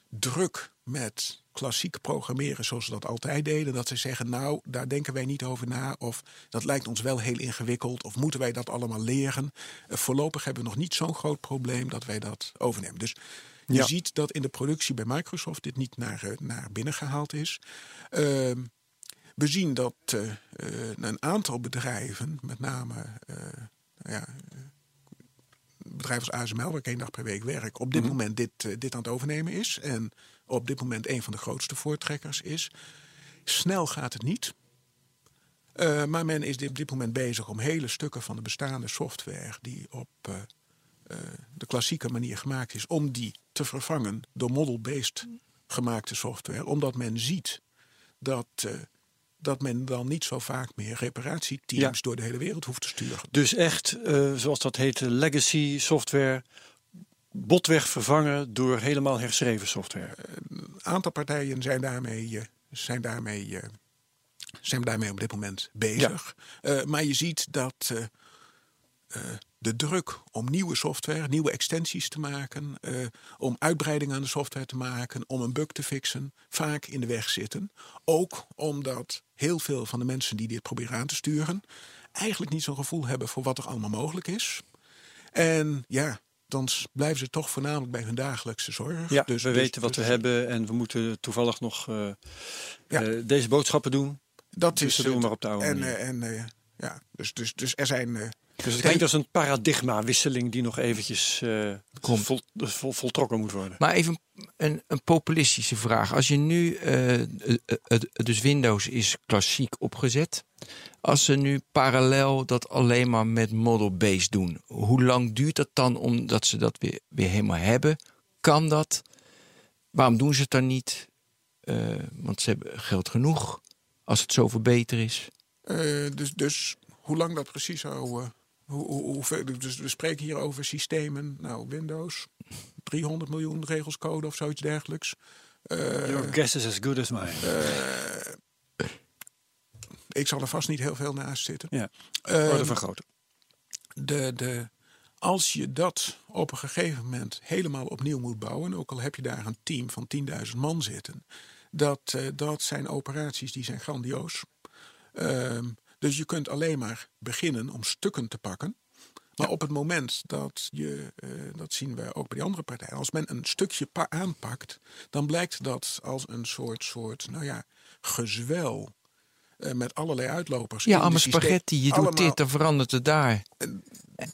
druk met klassiek programmeren zoals ze dat altijd deden. Dat ze zeggen, nou, daar denken wij niet over na. Of dat lijkt ons wel heel ingewikkeld. Of moeten wij dat allemaal leren? Uh, voorlopig hebben we nog niet zo'n groot probleem dat wij dat overnemen. Dus je ja. ziet dat in de productie bij Microsoft dit niet naar, uh, naar binnen gehaald is. Uh, we zien dat uh, een aantal bedrijven, met name ja, bedrijf als ASML, waar ik één dag per week werk, op dit mm -hmm. moment dit, dit aan het overnemen is. En op dit moment een van de grootste voortrekkers is. Snel gaat het niet. Uh, maar men is op dit moment bezig om hele stukken van de bestaande software die op uh, de klassieke manier gemaakt is, om die te vervangen door model-based gemaakte software. Omdat men ziet dat dat men dan niet zo vaak meer reparatieteams ja. door de hele wereld hoeft te sturen. Dus echt, uh, zoals dat heet, legacy software botweg vervangen door helemaal herschreven software. Een aantal partijen zijn daarmee, uh, zijn daarmee, uh, zijn daarmee op dit moment bezig. Ja. maar je ziet dat de druk om nieuwe software, nieuwe extensies te maken, om uitbreiding aan de software te maken, om een bug te fixen, vaak in de weg zitten. Ook omdat heel veel van de mensen die dit proberen aan te sturen, eigenlijk niet zo'n gevoel hebben voor wat er allemaal mogelijk is. En ja, dan blijven ze toch voornamelijk bij hun dagelijkse zorg. Ja, dus we dus, weten wat dus, we hebben en we moeten toevallig nog uh, ja. uh, deze boodschappen doen. Dat dus is doen maar op de oude en, en ja, dus, dus, dus er zijn dus het klinkt als een paradigmawisseling die nog eventjes uh, vol, vol, voltrokken moet worden. Maar even een, een populistische vraag. Als je nu, uh, dus Windows is klassiek opgezet. Als ze nu parallel dat alleen maar met model-based doen. Hoe lang duurt dat dan omdat ze dat weer, weer helemaal hebben? Kan dat? Waarom doen ze het dan niet? Uh, want ze hebben geld genoeg als het zoveel beter is. dus, dus hoe lang dat precies zou hoe, hoe, hoe, dus we spreken hier over systemen, nou Windows, 300 miljoen regels code of zoiets dergelijks. Uh, Your guess is as good as mine. Ik zal er vast niet heel veel naast zitten. Ja, worden uh, vergroten. De, de, als je dat op een gegeven moment helemaal opnieuw moet bouwen, ook al heb je daar een team van 10.000 man zitten, dat, uh, dat zijn operaties die zijn grandioos. Uh, dus je kunt alleen maar beginnen om stukken te pakken. Maar ja. op het moment dat je, uh, dat zien we ook bij die andere partijen, als men een stukje aanpakt, dan blijkt dat als een soort, soort nou ja, gezwel uh, met allerlei uitlopers. Ja, allemaal spaghetti, je allemaal, doet dit, dan verandert het daar. En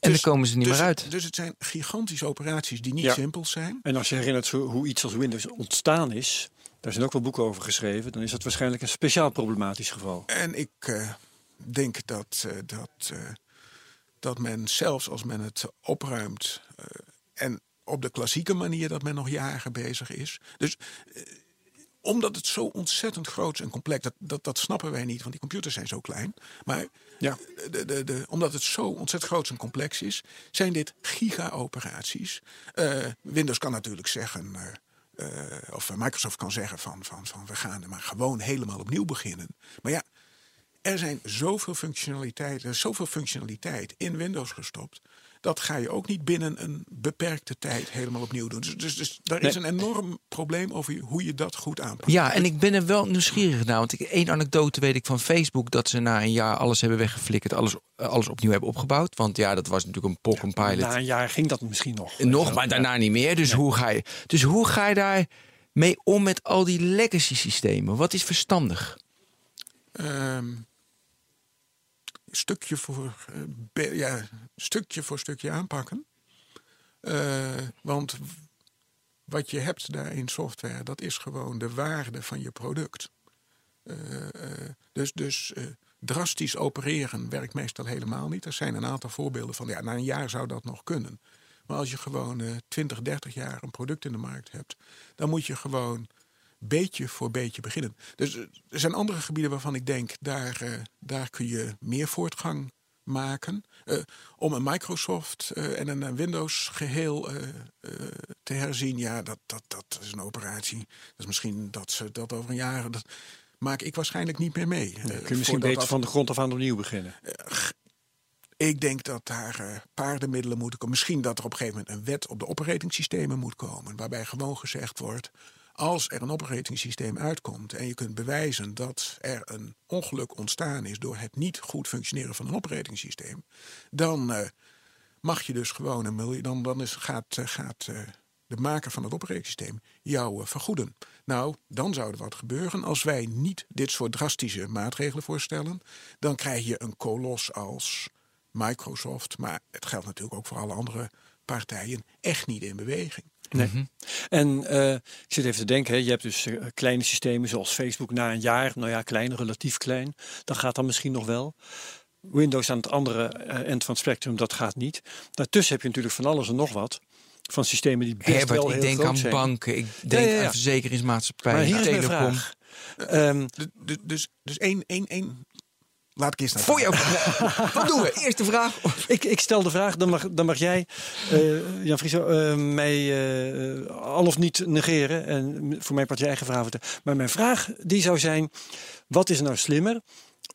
dus, dan komen ze niet dus, meer uit. Dus het zijn gigantische operaties die niet ja. simpel zijn. En als je herinnert hoe iets als Windows ontstaan is, daar zijn ook wel boeken over geschreven, dan is dat waarschijnlijk een speciaal problematisch geval. En ik uh, denk dat, uh, dat, uh, dat men zelfs als men het opruimt uh, en op de klassieke manier dat men nog jaren bezig is. Dus omdat het zo ontzettend groot en complex, dat, dat, dat snappen wij niet, want die computers zijn zo klein. Maar ja. de, de, de, omdat het zo ontzettend groot en complex is, zijn dit giga-operaties. Windows kan natuurlijk zeggen. of Microsoft kan zeggen van, van, van we gaan er maar gewoon helemaal opnieuw beginnen. Maar ja, er zijn zoveel functionaliteiten, zoveel functionaliteit in Windows gestopt. Dat ga je ook niet binnen een beperkte tijd helemaal opnieuw doen. Dus, dus, dus daar is een enorm probleem over hoe je dat goed aanpakt. Ja, en ik ben er wel nieuwsgierig naar. Want ik, één anekdote weet ik van Facebook dat ze na een jaar alles hebben weggeflikkerd, alles, alles opnieuw hebben opgebouwd. Want ja, dat was natuurlijk een pok en pilot. Na een jaar ging dat misschien nog. Nog, maar daarna niet meer. Dus, nee. hoe ga je, dus hoe ga je daar mee om met al die legacy systemen? Wat is verstandig? Um, stukje voor, uh, ja, stukje voor stukje aanpakken. Uh, want wat je hebt daar in software, dat is gewoon de waarde van je product. Uh, dus dus drastisch opereren werkt meestal helemaal niet. Er zijn een aantal voorbeelden van, ja, na een jaar zou dat nog kunnen. Maar als je gewoon 20, 30 jaar een product in de markt hebt, dan moet je gewoon beetje voor beetje beginnen. Dus er zijn andere gebieden waarvan ik denk, daar, daar kun je meer voortgang maken. om een Microsoft en een Windows geheel te herzien, ja, dat, dat, dat is een operatie. Dat is misschien dat ze dat over een jaar. Dat maak ik waarschijnlijk niet meer mee. kun je misschien beter van de grond af aan opnieuw beginnen? Ik denk dat daar uh, paardenmiddelen moeten komen. Misschien dat er op een gegeven moment een wet op de operatingsystemen moet komen. Waarbij gewoon gezegd wordt. Als er een operatingsysteem uitkomt en je kunt bewijzen dat er een ongeluk ontstaan is door het niet goed functioneren van een operatingsysteem, dan uh, mag je dus gewoon een miljoen. Dan, dan is, gaat, uh, gaat de maker van het operatingsysteem jou vergoeden. Nou, dan zou er wat gebeuren. Als wij niet dit soort drastische maatregelen voorstellen, dan krijg je een kolos als Microsoft, maar het geldt natuurlijk ook voor alle andere partijen, echt niet in beweging. Nee. Mhm. En uh, ik zit even te denken, hè, je hebt dus uh, kleine systemen zoals Facebook na een jaar, nou ja, klein, relatief klein, dan gaat dat misschien nog wel. Windows aan het andere uh, eind van het spectrum, dat gaat niet. Daartussen heb je natuurlijk van alles en nog wat. Van systemen die best Herbert, wel heel ik denk aan zijn. banken, ik denk ja, ja. aan verzekeringsmaatschappijen, Maar hier is mijn telecom. vraag. Dus, dus één, één, één. Laat ik eerst naar Voor jou. [LAUGHS] Wat doen we? Eerste vraag. ik, ik stel de vraag, dan mag, dan mag jij, eh, Jan Frieso, eh, mij eh, al of niet negeren. En voor mij part je eigen vraag vertellen. Maar mijn vraag die zou zijn, wat is nou slimmer?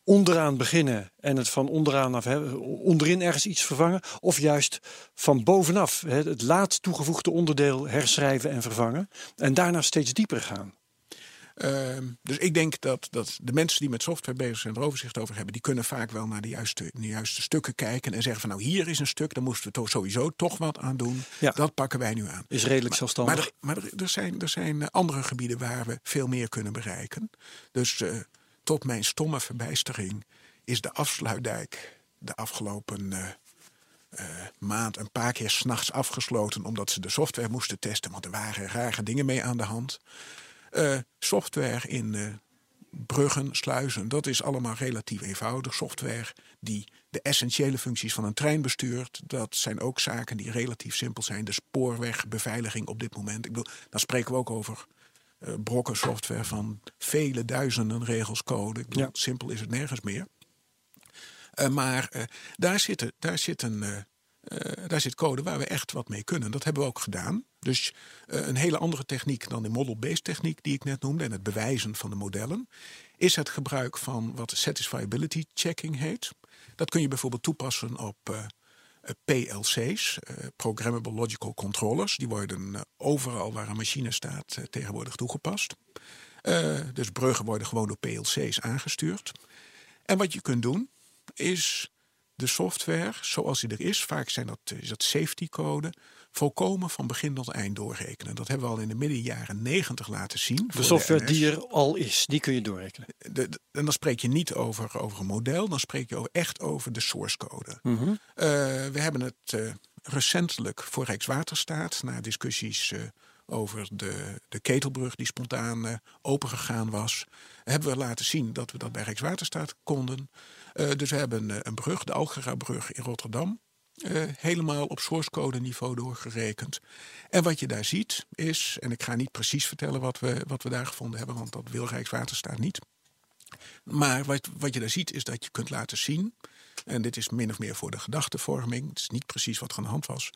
Onderaan beginnen en het van onderaan af, hè, onderin ergens iets vervangen. Of juist van bovenaf hè, het laatst toegevoegde onderdeel herschrijven en vervangen. En daarna steeds dieper gaan. Ehm, dus ik denk dat, dat de mensen die met software bezig zijn, er overzicht over hebben, die kunnen vaak wel naar de juiste, de juiste stukken kijken en zeggen van nou hier is een stuk, daar moesten we toch sowieso toch wat aan doen. Ja. Dat pakken wij nu aan. Is redelijk zelfstandig. Maar, er, maar er, er zijn, er zijn eh, andere gebieden waar we veel meer kunnen bereiken. Dus eh, tot mijn stomme verbijstering is de afsluitdijk de afgelopen eh, maand een paar keer s'nachts afgesloten omdat ze de software moesten testen, want er waren rare dingen mee aan de hand. Eh, software in eh, bruggen, sluizen, dat is allemaal relatief eenvoudig. Software die de essentiële functies van een trein bestuurt, dat zijn ook zaken die relatief simpel zijn. De spoorwegbeveiliging op dit moment, ik bedoel, dan spreken we ook over eh, brokken software van vele duizenden regels code. Ik bedoel, Ja. Simpel is het nergens meer. Maar daar, zitten, daar, zit een, eh, daar zit code waar we echt wat mee kunnen. Dat hebben we ook gedaan. Dus eh, een hele andere techniek dan de model-based techniek die ik net noemde en het bewijzen van de modellen, is het gebruik van wat satisfiability checking heet. Dat kun je bijvoorbeeld toepassen op eh, PLC's, Programmable Logical Controllers. Die worden overal waar een machine staat tegenwoordig toegepast. Dus bruggen worden gewoon door PLC's aangestuurd. En wat je kunt doen is de software zoals die er is, vaak zijn dat, is dat safety code, volkomen van begin tot eind doorrekenen. Dat hebben we al in de midden jaren 90 laten zien. de software die er al is, die kun je doorrekenen. De- de- en dan spreek je niet over, over een model, dan spreek je over, echt over de source code. Mhm. Eh, we hebben het eh, recentelijk voor Rijkswaterstaat, na discussies eh, over de, de ketelbrug die spontaan eh, opengegaan was, hebben we laten zien dat we dat bij Rijkswaterstaat konden. Eh, dus we hebben eh, een brug, de Algera-brug in Rotterdam, helemaal op source code niveau doorgerekend. En wat je daar ziet is, en ik ga niet precies vertellen wat we, wat we daar gevonden hebben, want dat wil Rijkswaterstaat niet. Maar wat, wat je daar ziet is dat je kunt laten zien, en dit is min of meer voor de gedachtevorming, het is niet precies wat er aan de hand was,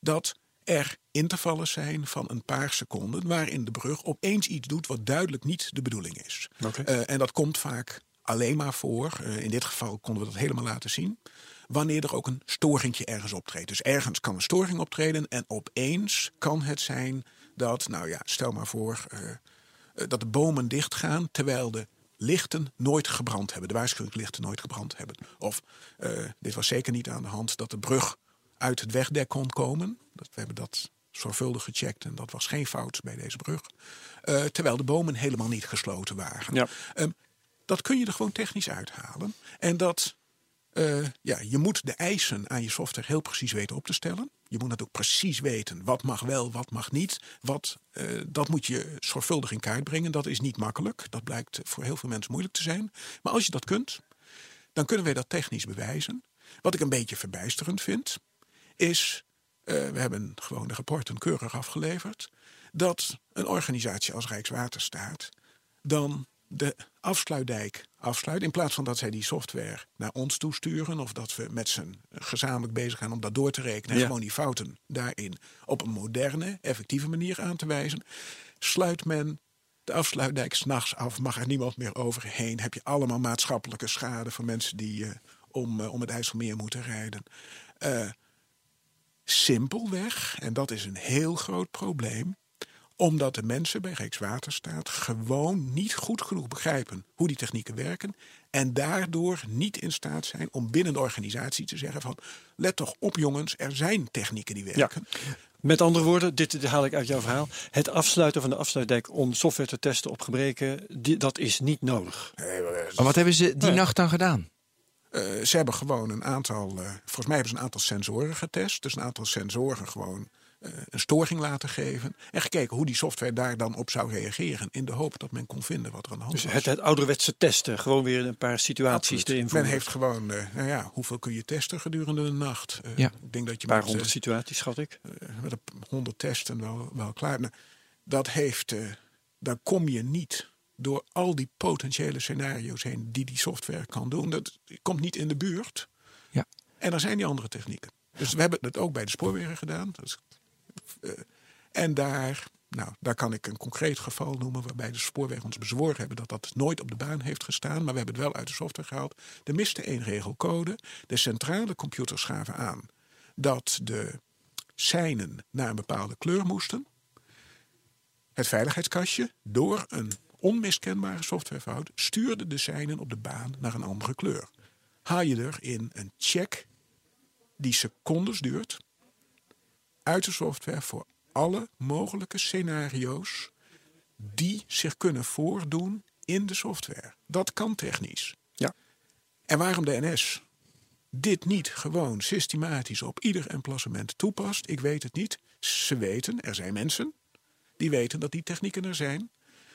dat er intervallen zijn van een paar seconden waarin de brug opeens iets doet wat duidelijk niet de bedoeling is. Eh, en dat komt vaak alleen maar voor, eh, in dit geval konden we dat helemaal laten zien, wanneer er ook een storingje ergens optreedt. Dus ergens kan een storing optreden en opeens kan het zijn dat, nou ja, stel maar voor eh, dat de bomen dichtgaan terwijl de lichten nooit gebrand hebben, de waarschuwingslichten nooit gebrand hebben. Of dit was zeker niet aan de hand dat de brug uit het wegdek kon komen. Dat, we hebben dat zorgvuldig gecheckt en dat was geen fout bij deze brug. Eh, terwijl de bomen helemaal niet gesloten waren. Ja. Ehm, dat kun je er gewoon technisch uithalen. En dat, eh, ja, je moet de eisen aan je software heel precies weten op te stellen. Je moet natuurlijk precies weten wat mag wel, wat mag niet. Wat, eh, dat moet je zorgvuldig in kaart brengen. Dat is niet makkelijk. Dat blijkt voor heel veel mensen moeilijk te zijn. Maar als je dat kunt, dan kunnen wij dat technisch bewijzen. Wat ik een beetje verbijsterend vind, is we hebben gewoon de rapporten keurig afgeleverd, dat een organisatie als Rijkswaterstaat dan de afsluitdijk afsluit. In plaats van dat zij die software naar ons toesturen. Of dat we met z'n gezamenlijk bezig gaan om dat door te rekenen. En gewoon die fouten daarin op een moderne, effectieve manier aan te wijzen. Sluit men de afsluitdijk s'nachts af. Mag er niemand meer overheen. Heb je allemaal maatschappelijke schade van mensen die uh, om, uh, om het IJsselmeer moeten rijden. Uh, simpelweg, en dat is een heel groot probleem omdat de mensen bij Rijkswaterstaat gewoon niet goed genoeg begrijpen hoe die technieken werken. En daardoor niet in staat zijn om binnen de organisatie te zeggen van let toch op jongens, er zijn technieken die werken. Ja. Met andere woorden, dit haal ik uit jouw verhaal. Het afsluiten van de afsluitdijk om software te testen op gebreken, die, dat is niet nodig. maar wat hebben ze die nacht dan gedaan? Uh, ze hebben gewoon een aantal, uh, volgens mij hebben ze een aantal sensoren getest. Dus een aantal sensoren gewoon uh, een storing laten geven. En gekeken hoe die software daar dan op zou reageren. In de hoop dat men kon vinden wat er aan de hand dus was. Het, het ouderwetse testen. Gewoon weer een paar situaties Absoluut. erin voeren. Men heeft gewoon, uh, nou ja, hoeveel kun je testen gedurende de nacht? Uh, ja. Ik denk dat je een paar met, honderd situaties, schat ik. met honderd testen wel, wel klaar. Nou, dat heeft, daar kom je niet door al die potentiële scenario's heen die die software kan doen. Dat komt niet in de buurt. Ja. En er zijn die andere technieken. Dus we hebben het ook bij de spoorwegen gedaan. Uh, en daar, nou, daar kan ik een concreet geval noemen waarbij de spoorwegen ons bezworen hebben dat dat nooit op de baan heeft gestaan. Maar we hebben het wel uit de software gehaald. Er miste één regelcode. De centrale computers gaven aan dat de seinen naar een bepaalde kleur moesten. Het veiligheidskastje, door een onmiskenbare softwarefout, stuurde de seinen op de baan naar een andere kleur. Haal je er in een check die secondes duurt, uit de software voor alle mogelijke scenario's die zich kunnen voordoen in de software. Dat kan technisch. Ja. En waarom de NS dit niet gewoon systematisch op ieder emplacement toepast, ik weet het niet. Ze weten, er zijn mensen die weten dat die technieken er zijn.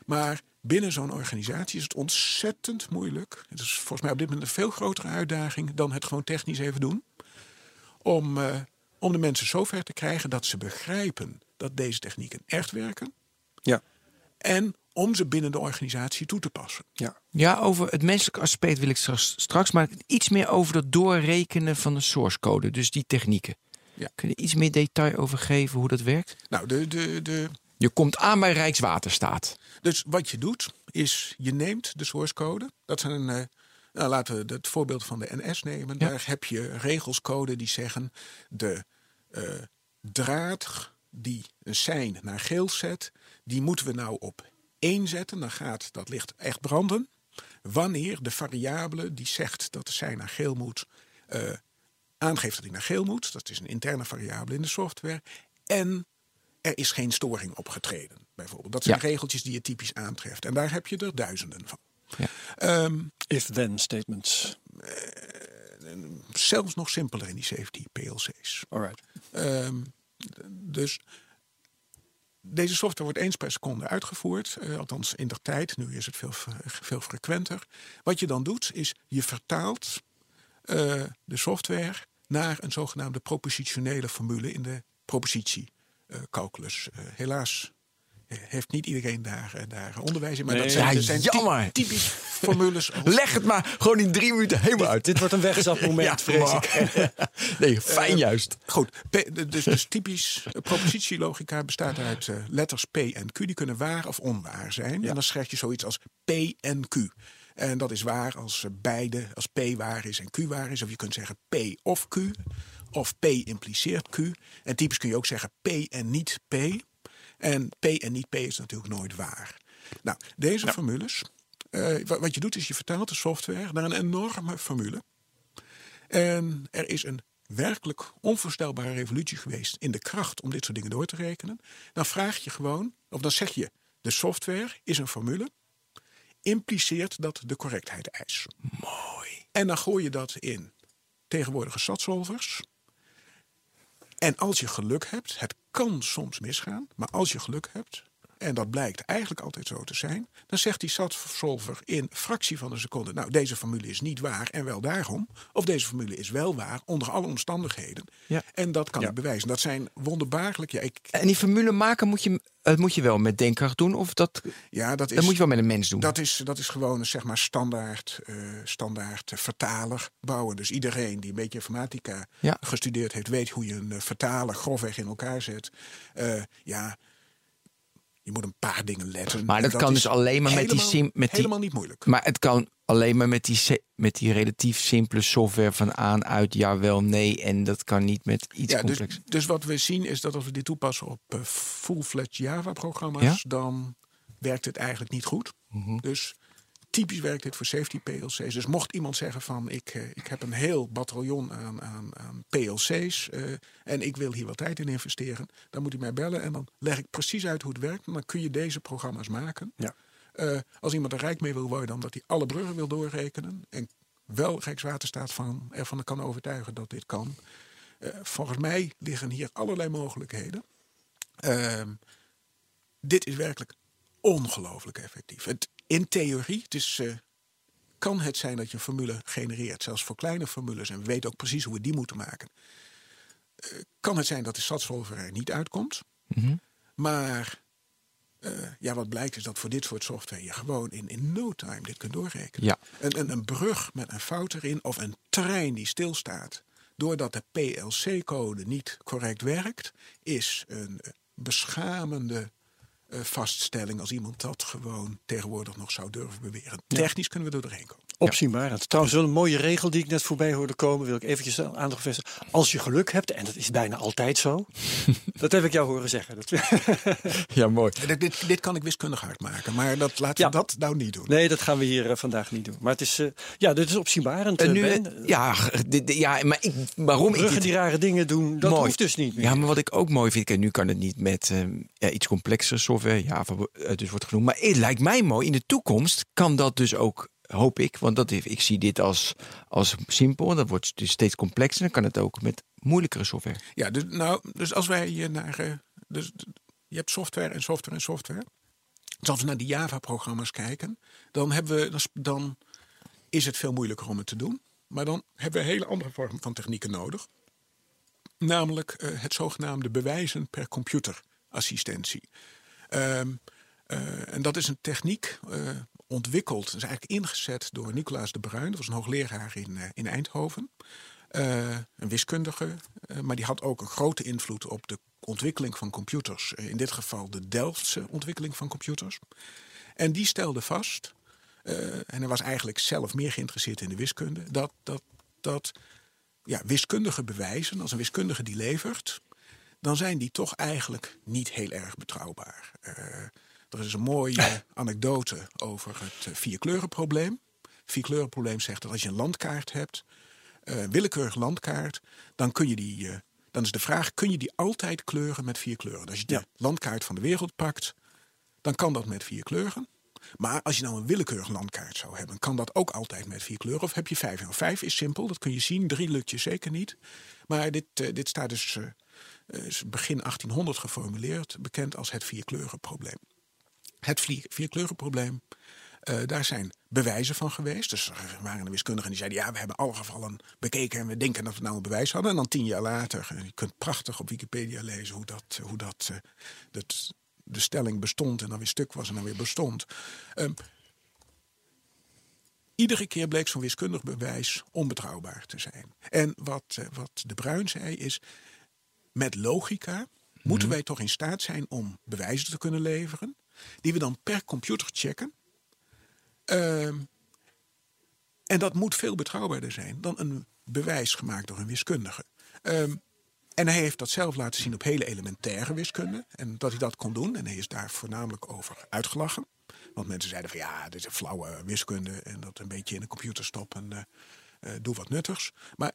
Maar binnen zo'n organisatie is het ontzettend moeilijk. Het is volgens mij op dit moment een veel grotere uitdaging dan het gewoon technisch even doen. Om, uh, om de mensen zover te krijgen dat ze begrijpen dat deze technieken echt werken. Ja. En om ze binnen de organisatie toe te passen. Ja, ja over het menselijke aspect wil ik straks, straks maar iets meer over dat doorrekenen van de source code, dus die technieken. Ja. Kun je iets meer detail over geven hoe dat werkt? Nou, de, de, de, je komt aan bij Rijkswaterstaat. Dus wat je doet, is je neemt de source code. Dat zijn. Uh, nou, laten we het voorbeeld van de NS nemen. Ja. Daar heb je regelscode die zeggen de uh, draad die een sein naar geel zet, die moeten we nou op één zetten. Dan gaat dat licht echt branden. Wanneer de variabele die zegt dat de sein naar geel moet, uh, aangeeft dat hij naar geel moet. Dat is een interne variabele in de software. En er is geen storing opgetreden, bijvoorbeeld. Dat zijn Ja. regeltjes die je typisch aantreft. En daar heb je er duizenden van. Ja. Ehm, if-then statements. zelfs nog simpeler in die safety PLC's. Alright. Ehm, dus deze software wordt eens per seconde uitgevoerd. eh, althans in de tijd. Nu is het veel, veel frequenter. Wat je dan doet, is je vertaalt eh, de software naar een zogenaamde propositionele formule in de propositiecalculus. Eh, helaas eh, heeft niet iedereen daar, eh, daar onderwijs in. Maar Nee. dat zijn, Ja, dat zijn jammer. typisch formules. als- Leg het maar gewoon in drie minuten helemaal uit. Dit wordt een wegzapmoment, [LAUGHS] vrees ik. [LAUGHS] Nee, fijn juist. Goed, P- dus, dus typisch eh, propositielogica bestaat uit eh, letters P en Q. Die kunnen waar of onwaar zijn. En dan schrijf je zoiets als P en Q. En dat is waar als eh, beide, als P waar is en Q waar is. Of je kunt zeggen P of Q. Of P impliceert Q. En typisch kun je ook zeggen P en niet P. En P en niet P is natuurlijk nooit waar. Nou, deze formules. eh, wa- wat je doet is je vertaalt de software naar een enorme formule. En er is een werkelijk onvoorstelbare revolutie geweest in de kracht om dit soort dingen door te rekenen. Dan vraag je gewoon, of dan zeg je, de software is een formule, impliceert dat de correctheid eis. Mooi. En dan gooi je dat in tegenwoordige SAT-solvers. En als je geluk hebt, het kan soms misgaan, maar als je geluk hebt en dat blijkt eigenlijk altijd zo te zijn, dan zegt die SAT-solver in fractie van een seconde: Nou, deze formule is niet waar en wel daarom. Of deze formule is wel waar onder alle omstandigheden. Ja. En dat kan Ja. ik bewijzen. Dat zijn wonderbaarlijk. Ja, ik, En die formule maken moet je, het moet je wel met denkkracht doen, of dat, ja dat is. dat moet je wel met een mens doen. Dat is, dat is gewoon een zeg maar standaard, eh, standaard eh, vertaler bouwen. Dus iedereen die een beetje informatica Ja. gestudeerd heeft, weet hoe je een eh, vertaler grofweg in elkaar zet. Ja, je moet een paar dingen letten. Maar dat kan is dus alleen maar met die helemaal- sim- met die- helemaal niet moeilijk. Maar het kan alleen maar met die, met die relatief simpele software van aan, uit, ja, wel, nee. En dat kan niet met iets Ja, dus, complex. dus wat we zien is dat als we dit toepassen op eh, full-fledged Java-programma's, Ja? dan werkt het eigenlijk niet goed. Mhm. Dus typisch werkt dit voor safety PLC's. Dus mocht iemand zeggen van ik, eh, ik heb een heel bataljon aan, aan, aan PLC's eh, en ik wil hier wat tijd in investeren, dan moet hij mij bellen en dan leg ik precies uit hoe het werkt. En dan kun je deze programma's maken. Ja. Eh, als iemand er rijk mee wil worden, omdat hij alle bruggen wil doorrekenen en wel Rijkswaterstaat van, ervan kan overtuigen dat dit kan. Volgens mij liggen hier allerlei mogelijkheden. Ehm, dit is werkelijk ongelooflijk effectief. Het, in theorie, is, eh, kan het zijn dat je een formule genereert, zelfs voor kleine formules, en we weten ook precies hoe we die moeten maken. Eh, kan het zijn dat de SAT-solver er niet uitkomt. Mhm. Maar eh, ja, wat blijkt is dat voor dit soort software je gewoon in, in no time dit kunt doorrekenen. Ja. Een, een, een brug met een fout erin of een trein die stilstaat doordat de PLC-code niet correct werkt, is een beschamende vaststelling als iemand dat gewoon tegenwoordig nog zou durven beweren. Technisch kunnen we er doorheen komen. Opzienbarend. Trouwens, wel een mooie regel die ik net voorbij hoorde komen, wil ik eventjes aandacht vestigen. Als je geluk hebt, en dat is bijna altijd zo, [LAUGHS] dat heb ik jou horen zeggen. Dat, [LAUGHS] Ja, mooi. Dit, dit, dit kan ik wiskundig hard maken, maar dat, laten Ja. we dat nou niet doen. nee, dat gaan we hier eh, vandaag niet doen. Maar het is, eh, ja, dit is opzienbarend. En eh, nu, Ben. ja, dit, ja, maar ik, waarom ik dit die rare dingen doen, dat mooi. hoeft dus niet meer. Ja, maar wat ik ook mooi vind, kijk, nu kan het niet met eh, ja, iets complexere software, eh, dus wordt genoemd. Maar het lijkt mij mooi, in de toekomst kan dat dus ook, hoop ik, want dat, ik zie dit als, als simpel dat wordt dus steeds complexer. Dan kan het ook met moeilijkere software. Ja, dus, nou, dus als wij hier naar. eh, dus, je hebt software en software en software. Dus als we naar die Java-programma's kijken, dan, hebben we, dan is- het veel moeilijker om het te doen. Maar dan hebben we een hele andere vorm van technieken nodig. Namelijk eh, het zogenaamde bewijzen per computerassistentie. Ehm, eh, en dat is een techniek ontwikkeld, is eigenlijk ingezet door Nicolaas de Bruin. Dat was een hoogleraar in, eh, in Eindhoven. Eh, een wiskundige, eh, maar die had ook een grote invloed op de ontwikkeling van computers. In dit geval de Delftse ontwikkeling van computers. En die stelde vast, en hij was eigenlijk zelf meer geïnteresseerd in de wiskunde, dat, dat, dat ja, wiskundige bewijzen, als een wiskundige die levert, dan zijn die toch eigenlijk niet heel erg betrouwbaar. Er is een mooie [LAUGHS] anekdote over het eh, vierkleurenprobleem. Vierkleurenprobleem zegt dat als je een landkaart hebt, eh, een willekeurig landkaart, dan kun je die. eh, dan is de vraag: kun je die altijd kleuren met vier kleuren? Als je de Ja. landkaart van de wereld pakt, dan kan dat met vier kleuren. Maar als je nou een willekeurig landkaart zou hebben, kan dat ook altijd met vier kleuren. Of heb je vijf? Nou, vijf is simpel, dat kun je zien. Drie lukt je zeker niet. Maar dit, dit staat dus begin 1800 geformuleerd, bekend als het vierkleurenprobleem. Het vier- vierkleurenprobleem, eh, daar zijn bewijzen van geweest. Dus er waren de wiskundigen die zeiden: ja, we hebben alle gevallen bekeken en we denken dat we nou een bewijs hadden. En dan tien jaar later, eh, je kunt prachtig op Wikipedia lezen hoe dat, hoe dat, eh, dat de stelling bestond en dan weer stuk was en dan weer bestond. Ehm, iedere keer bleek zo'n wiskundig bewijs onbetrouwbaar te zijn. En wat, wat de Bruin zei is, met logica moeten wij toch in staat zijn om bewijzen te kunnen leveren, die we dan per computer checken. Ehm, en dat moet veel betrouwbaarder zijn dan een bewijs gemaakt door een wiskundige. Ehm, en hij heeft dat zelf laten zien op hele elementaire wiskunde. En dat hij dat kon doen. En hij is daar voornamelijk over uitgelachen. Want mensen zeiden van ja, dit is een flauwe wiskunde. En dat een beetje in de computer stoppen. eh, eh, doe wat nuttigs. Maar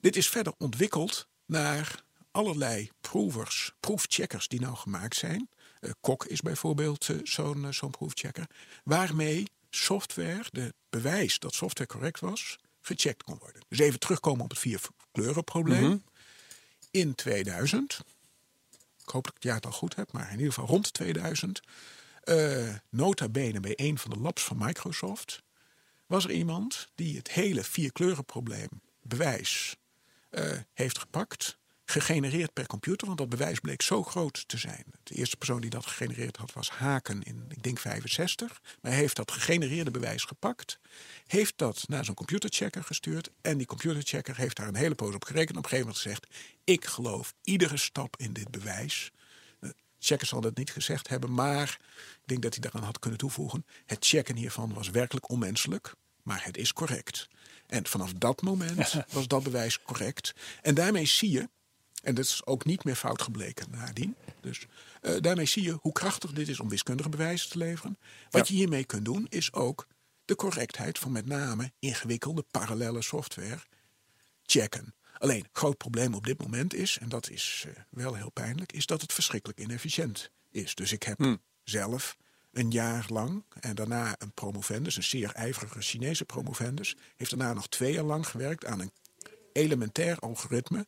dit is verder ontwikkeld naar allerlei provers, proefcheckers die nou gemaakt zijn. Eh, Kok is bijvoorbeeld eh, zo'n eh, zo'n proefchecker. Waarmee software, de bewijs dat software correct was, gecheckt kon worden. Dus even terugkomen op het vier kleurenprobleem. In 2000 ik hoop dat ik het jaartal goed heb, maar in ieder geval rond 2000. eh nota bene bij een van de labs van Microsoft. Was er iemand die het hele vierkleurenprobleem bewijs heeft gepakt. Gegenereerd per computer, want dat bewijs bleek zo groot te zijn. De eerste persoon die dat gegenereerd had was Haken in, ik denk 65. Maar hij heeft dat gegenereerde bewijs gepakt. Heeft dat naar zo'n computerchecker gestuurd. En die computerchecker heeft daar een hele poos op gerekend. Op een gegeven moment gezegd: Ik geloof iedere stap in dit bewijs. De checker zal dat niet gezegd hebben, maar ik denk dat hij daaraan had kunnen toevoegen. Het checken hiervan was werkelijk onmenselijk, maar het is correct. En vanaf dat moment [LAUGHS] was dat bewijs correct. En daarmee zie je, en dat is ook niet meer fout gebleken nadien. Dus eh, daarmee zie je hoe krachtig dit is om wiskundige bewijzen te leveren. Wat je hiermee kunt doen, is ook de correctheid van met name ingewikkelde parallele software checken. Alleen, groot probleem op dit moment is, en dat is eh, wel heel pijnlijk, is dat het verschrikkelijk inefficiënt is. Dus ik heb zelf een jaar lang en daarna een promovendus, een zeer ijverige Chinese promovendus, heeft daarna nog twee jaar lang gewerkt aan een elementair algoritme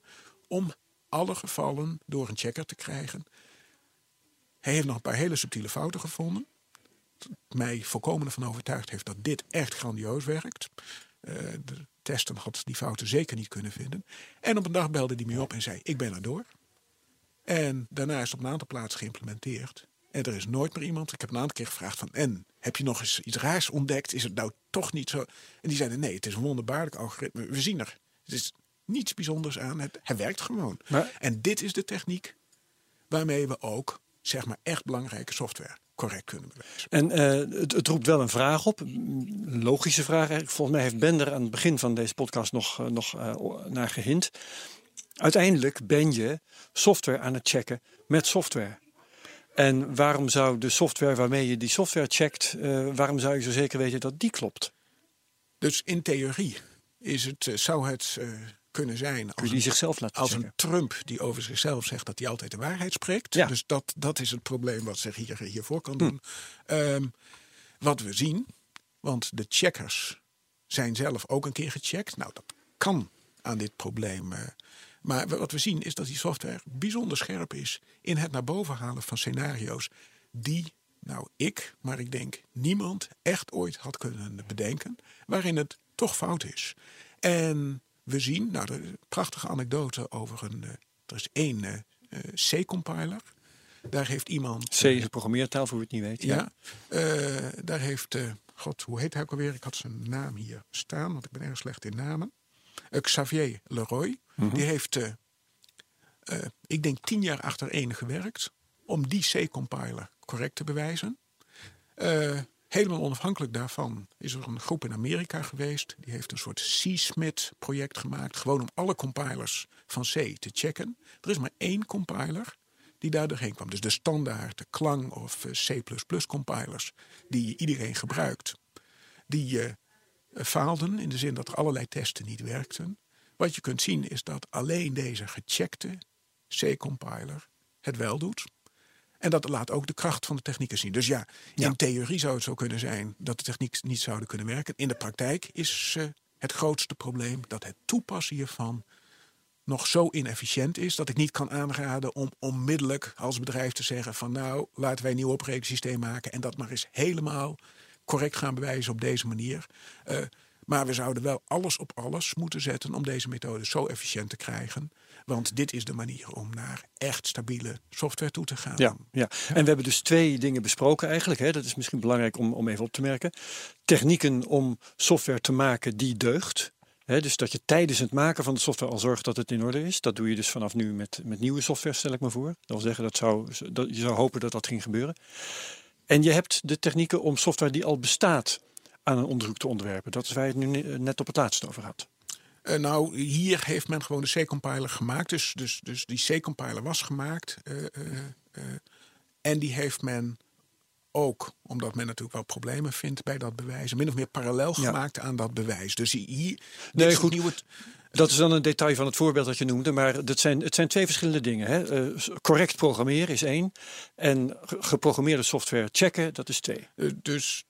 om alle gevallen door een checker te krijgen. Hij heeft nog een paar hele subtiele fouten gevonden. Mij volkomen ervan overtuigd heeft dat dit echt grandioos werkt. Eh, de testen had die fouten zeker niet kunnen vinden. En op een dag belde hij me op en zei: Ik ben er door. En daarna is het op een aantal plaatsen geïmplementeerd. En er is nooit meer iemand. Ik heb een aantal keer gevraagd van en heb je nog eens iets raars ontdekt? Is het nou toch niet zo? En die zeiden nee, het is een wonderbaarlijk algoritme. We zien er. Het is niets bijzonders aan. Het, hij werkt gewoon. En dit is de techniek waarmee we ook zeg maar echt belangrijke software correct kunnen bewijzen. En eh, het, het roept wel een vraag op. Een logische vraag eigenlijk. Volgens mij heeft Bender aan het begin van deze podcast nog, eh, nog eh, naar gehint. Uiteindelijk ben je software aan het checken met software. En waarom zou de software waarmee je die software checkt, waarom zou je zo zeker weten dat die klopt? Dus in theorie is het, zou het kunnen zijn als die een, zichzelf laten als een Trump die over zichzelf zegt dat hij altijd de waarheid spreekt. Ja. Dus dat, dat is het probleem wat zich hier, hiervoor kan Hm. doen. Ehm, wat we zien, want de checkers zijn zelf ook een keer gecheckt. Nou, dat kan aan dit probleem. eh, maar wat we zien is dat die software bijzonder scherp is in het naar boven halen van scenario's die, nou ik, maar ik denk niemand echt ooit had kunnen bedenken, waarin het toch fout is. En we zien, nou, er is een prachtige anekdote over een. eh, er is één eh, eh, C-compiler. Daar heeft iemand. C is een programmeertaal, voor wie het niet weet. Ja, daar heeft. God, hoe heet hij ook alweer? Ik had zijn naam hier staan, want ik ben erg slecht in namen. Xavier Leroy. Die heeft, ik denk, tien jaar achtereen gewerkt om die C-compiler correct te bewijzen. Eh, helemaal onafhankelijk daarvan is er een groep in Amerika geweest. Die heeft een soort C-Smith-project gemaakt. Gewoon om alle compilers van C te checken. Er is maar één compiler die daar doorheen kwam. Dus de standaard, de klang of eh, C++-compilers die iedereen gebruikt. Die eh, faalden in de zin dat er allerlei testen niet werkten. Wat je kunt zien is dat alleen deze gecheckte C-compiler het wel doet. En dat laat ook de kracht van de technieken zien. Dus ja, in theorie zou het zo kunnen zijn dat de techniek niet zouden kunnen werken. In de praktijk is eh, het grootste probleem dat het toepassen hiervan nog zo inefficiënt is dat ik niet kan aanraden om onmiddellijk als bedrijf te zeggen van nou laten wij een nieuw operatingsysteem maken en dat maar eens helemaal correct gaan bewijzen op deze manier. Eh, maar we zouden wel alles op alles moeten zetten om deze methode zo efficiënt te krijgen. Want dit is de manier om naar echt stabiele software toe te gaan. Ja, ja, en we hebben dus twee dingen besproken eigenlijk. Hè. Dat is misschien belangrijk om, om even op te merken. Technieken om software te maken die deugt. Dus dat je tijdens het maken van de software al zorgt dat het in orde is. Dat doe je dus vanaf nu met, met nieuwe software, stel ik me voor. Dat wil zeggen, dat zou, dat, je zou hopen dat dat ging gebeuren. En je hebt de technieken om software die al bestaat aan een onderzoek te onderwerpen. Dat is waar je het nu ne- net op het laatste over had. Eh, nou, hier heeft men gewoon de C-compiler gemaakt. Dus, dus, dus die C-compiler was gemaakt. eh, eh, eh, en die heeft men ook, omdat men natuurlijk wel problemen vindt bij dat bewijs, min of meer parallel Ja. gemaakt aan dat bewijs. Dus hier. Nee, goed. Dat is dan een detail van het voorbeeld dat je noemde, maar dat zijn, het zijn twee verschillende dingen. Hè. Eh, correct programmeren is één en ge- geprogrammeerde software checken, dat is twee. eh, dus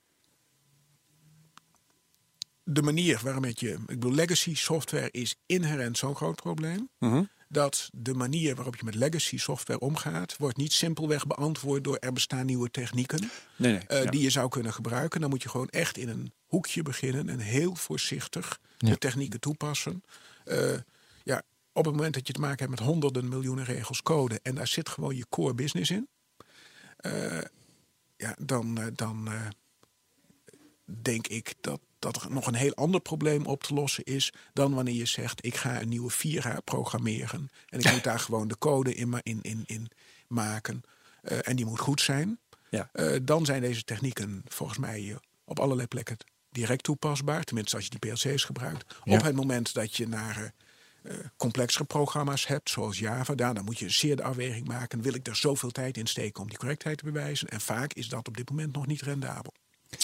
de manier waarmee je. Ik bedoel, legacy software is inherent zo'n groot probleem. Mhm. dat de manier waarop je met legacy software omgaat, wordt niet simpelweg beantwoord door er bestaan nieuwe technieken Nee, nee. eh, ja. die je zou kunnen gebruiken. Dan moet je gewoon echt in een hoekje beginnen en heel voorzichtig Ja. de technieken toepassen. Eh, ja, op het moment dat je te maken hebt met honderden miljoenen regels code en daar zit gewoon je core business in, eh, ja, dan, dan denk ik dat, dat er nog een heel ander probleem op te lossen is dan wanneer je zegt ik ga een nieuwe Vira programmeren en ik [LAUGHS] moet daar gewoon de code in, in, in, in maken eh, en die moet goed zijn. Ja. Eh, dan zijn deze technieken volgens mij eh, op allerlei plekken direct toepasbaar. Tenminste, als je die PLC's gebruikt. Ja. Op het moment dat je naar complexere programma's hebt, zoals Java, daar, dan moet je zeer de afweging maken. Wil ik er zoveel tijd in steken om die correctheid te bewijzen? En vaak is dat op dit moment nog niet rendabel.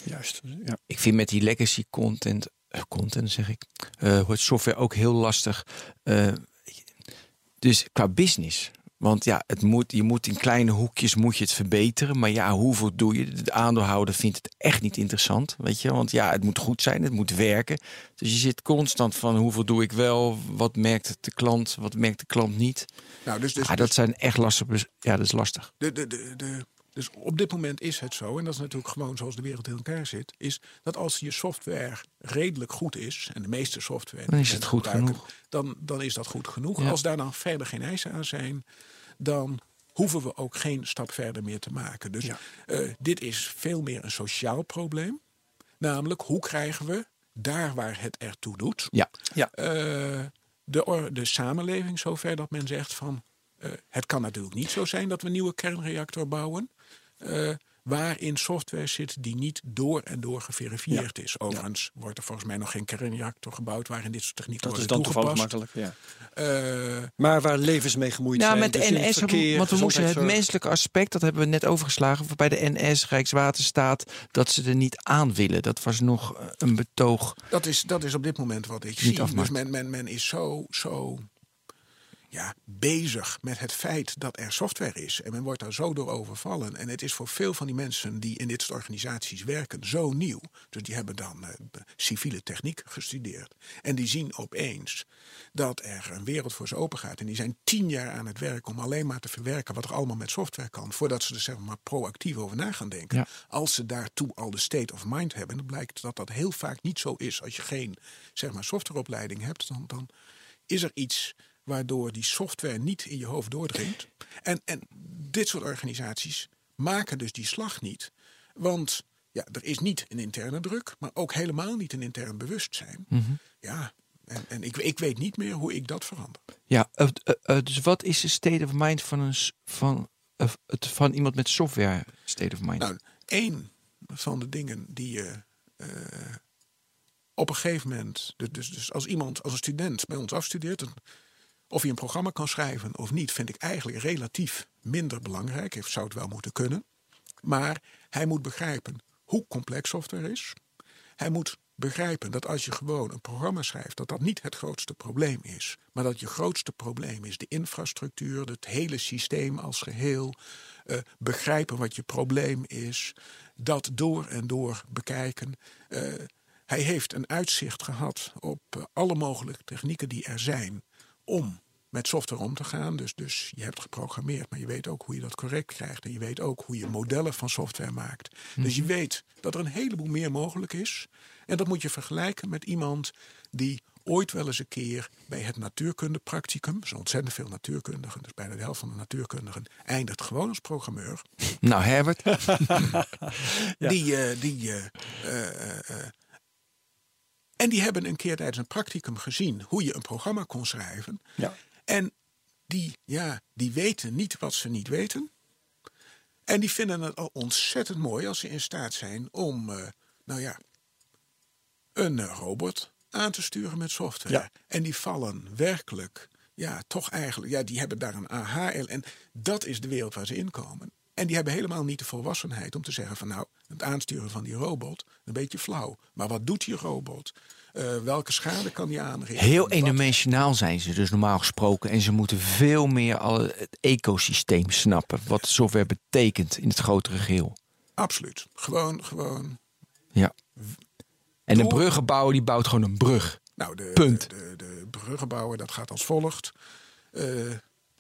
Juist. Ja. Ik vind met die legacy content, eh, content zeg ik, eh wordt software ook heel lastig. Eh, dus qua business. Want ja, het moet, je moet in kleine hoekjes moet je het verbeteren. Maar ja, hoeveel doe je? De aandeelhouder vindt het echt niet interessant. Weet je, want ja, het moet goed zijn, het moet werken. Dus je zit constant van hoeveel doe ik wel? Wat merkt de klant? Wat merkt de klant niet? Nou, dus, dus, Ah, dat zijn echt lastige. bes- Ja, dat is lastig. de, de, de, de, dus op dit moment is het zo, en dat is natuurlijk gewoon zoals de wereld in elkaar zit, is dat als je software redelijk goed is, en de meeste software Dan is die het we goed gebruiken, genoeg. Dan, dan is dat goed genoeg. Ja. Als daar dan verder geen eisen aan zijn, dan hoeven we ook geen stap verder meer te maken. Dus Ja. eh, dit is veel meer een sociaal probleem. Namelijk, hoe krijgen we daar waar het ertoe doet, Ja, Ja. eh, de, de samenleving zover dat men zegt van eh, het kan natuurlijk niet zo zijn dat we een nieuwe kernreactor bouwen. Eh, waarin software zit die niet door en door geverifieerd is. Overigens wordt er volgens mij nog geen kernreactor gebouwd waarin dit soort technieken Dat is worden dan toevallig toegepast. makkelijk. Ja. Eh, Maar waar levens mee gemoeid Ja, zijn. met de dus NS, verkeer, want we moesten het menselijke aspect, dat hebben we net overgeslagen, bij de NS, Rijkswaterstaat, dat ze er niet aan willen. Dat was nog eh, een betoog. dat, is, dat is op dit moment wat ik Niet zie. Dus afmaakt. men, men, men is zo, zo ja, bezig met het feit dat er software is. En men wordt daar zo door overvallen. En het is voor veel van die mensen die in dit soort organisaties werken zo nieuw. Dus die hebben dan eh, civiele techniek gestudeerd. En die zien opeens dat er een wereld voor ze open gaat. En die zijn tien jaar aan het werk om alleen maar te verwerken wat er allemaal met software kan. Voordat ze er zeg maar proactief over na gaan denken. Ja. Als ze daartoe al de state of mind hebben. Dan blijkt dat dat heel vaak niet zo is. Als je geen zeg maar, softwareopleiding hebt, dan, dan is er iets waardoor die software niet in je hoofd doordringt. En, en dit soort organisaties maken dus die slag niet. Want ja, er is niet een interne druk, maar ook helemaal niet een intern bewustzijn. Ja, en, en ik, ik weet niet meer hoe ik dat verander. Ja, eh, eh, eh, dus wat is de state of mind van, een, van, het, van iemand met software state of mind? Nou, één van de dingen die je op een gegeven moment, dus, dus, dus als iemand, als een student bij ons afstudeert, dan- of hij een programma kan schrijven of niet, vind ik eigenlijk relatief minder belangrijk. Hij zou het wel moeten kunnen. Maar hij moet begrijpen hoe complex software is. Hij moet begrijpen dat als je gewoon een programma schrijft, dat dat niet het grootste probleem is. Maar dat je grootste probleem is de infrastructuur, het hele systeem als geheel. eh, begrijpen wat je probleem is. Dat door en door bekijken. Eh, hij heeft een uitzicht gehad op eh, alle mogelijke technieken die er zijn om met software om te gaan. Dus, dus je hebt geprogrammeerd, maar je weet ook hoe je dat correct krijgt. En je weet ook hoe je modellen van software maakt. Dus je weet dat er een heleboel meer mogelijk is. En dat moet je vergelijken met iemand die ooit wel eens een keer bij het natuurkundepracticum, zijn ontzettend veel natuurkundigen, dus bijna de helft van de natuurkundigen, eindigt gewoon als programmeur. Nou, Herbert, [LAUGHS] [LAUGHS] Die, eh, die, eh, en die hebben een keer tijdens een practicum gezien hoe je een programma kon schrijven. Ja. En die, ja, die weten niet wat ze niet weten. En die vinden het al ontzettend mooi als ze in staat zijn om, eh, nou ja, een eh, robot aan te sturen met software. Ja. En die vallen werkelijk, ja, toch eigenlijk, ja, die hebben daar een aha. En dat is de wereld waar ze in komen. En die hebben helemaal niet de volwassenheid om te zeggen van nou, het aansturen van die robot, een beetje flauw. Maar wat doet die robot? Eh, welke schade kan die aanrichten? heel eendimensionaal zijn ze dus normaal gesproken. En ze moeten veel meer al het ecosysteem snappen. Wat software betekent in het grotere geheel. Absoluut. Gewoon, gewoon. Ja. En een bruggenbouwer die bouwt gewoon een brug. Nou, de, Punt. De, de, de bruggenbouwer, dat gaat als volgt. Eh,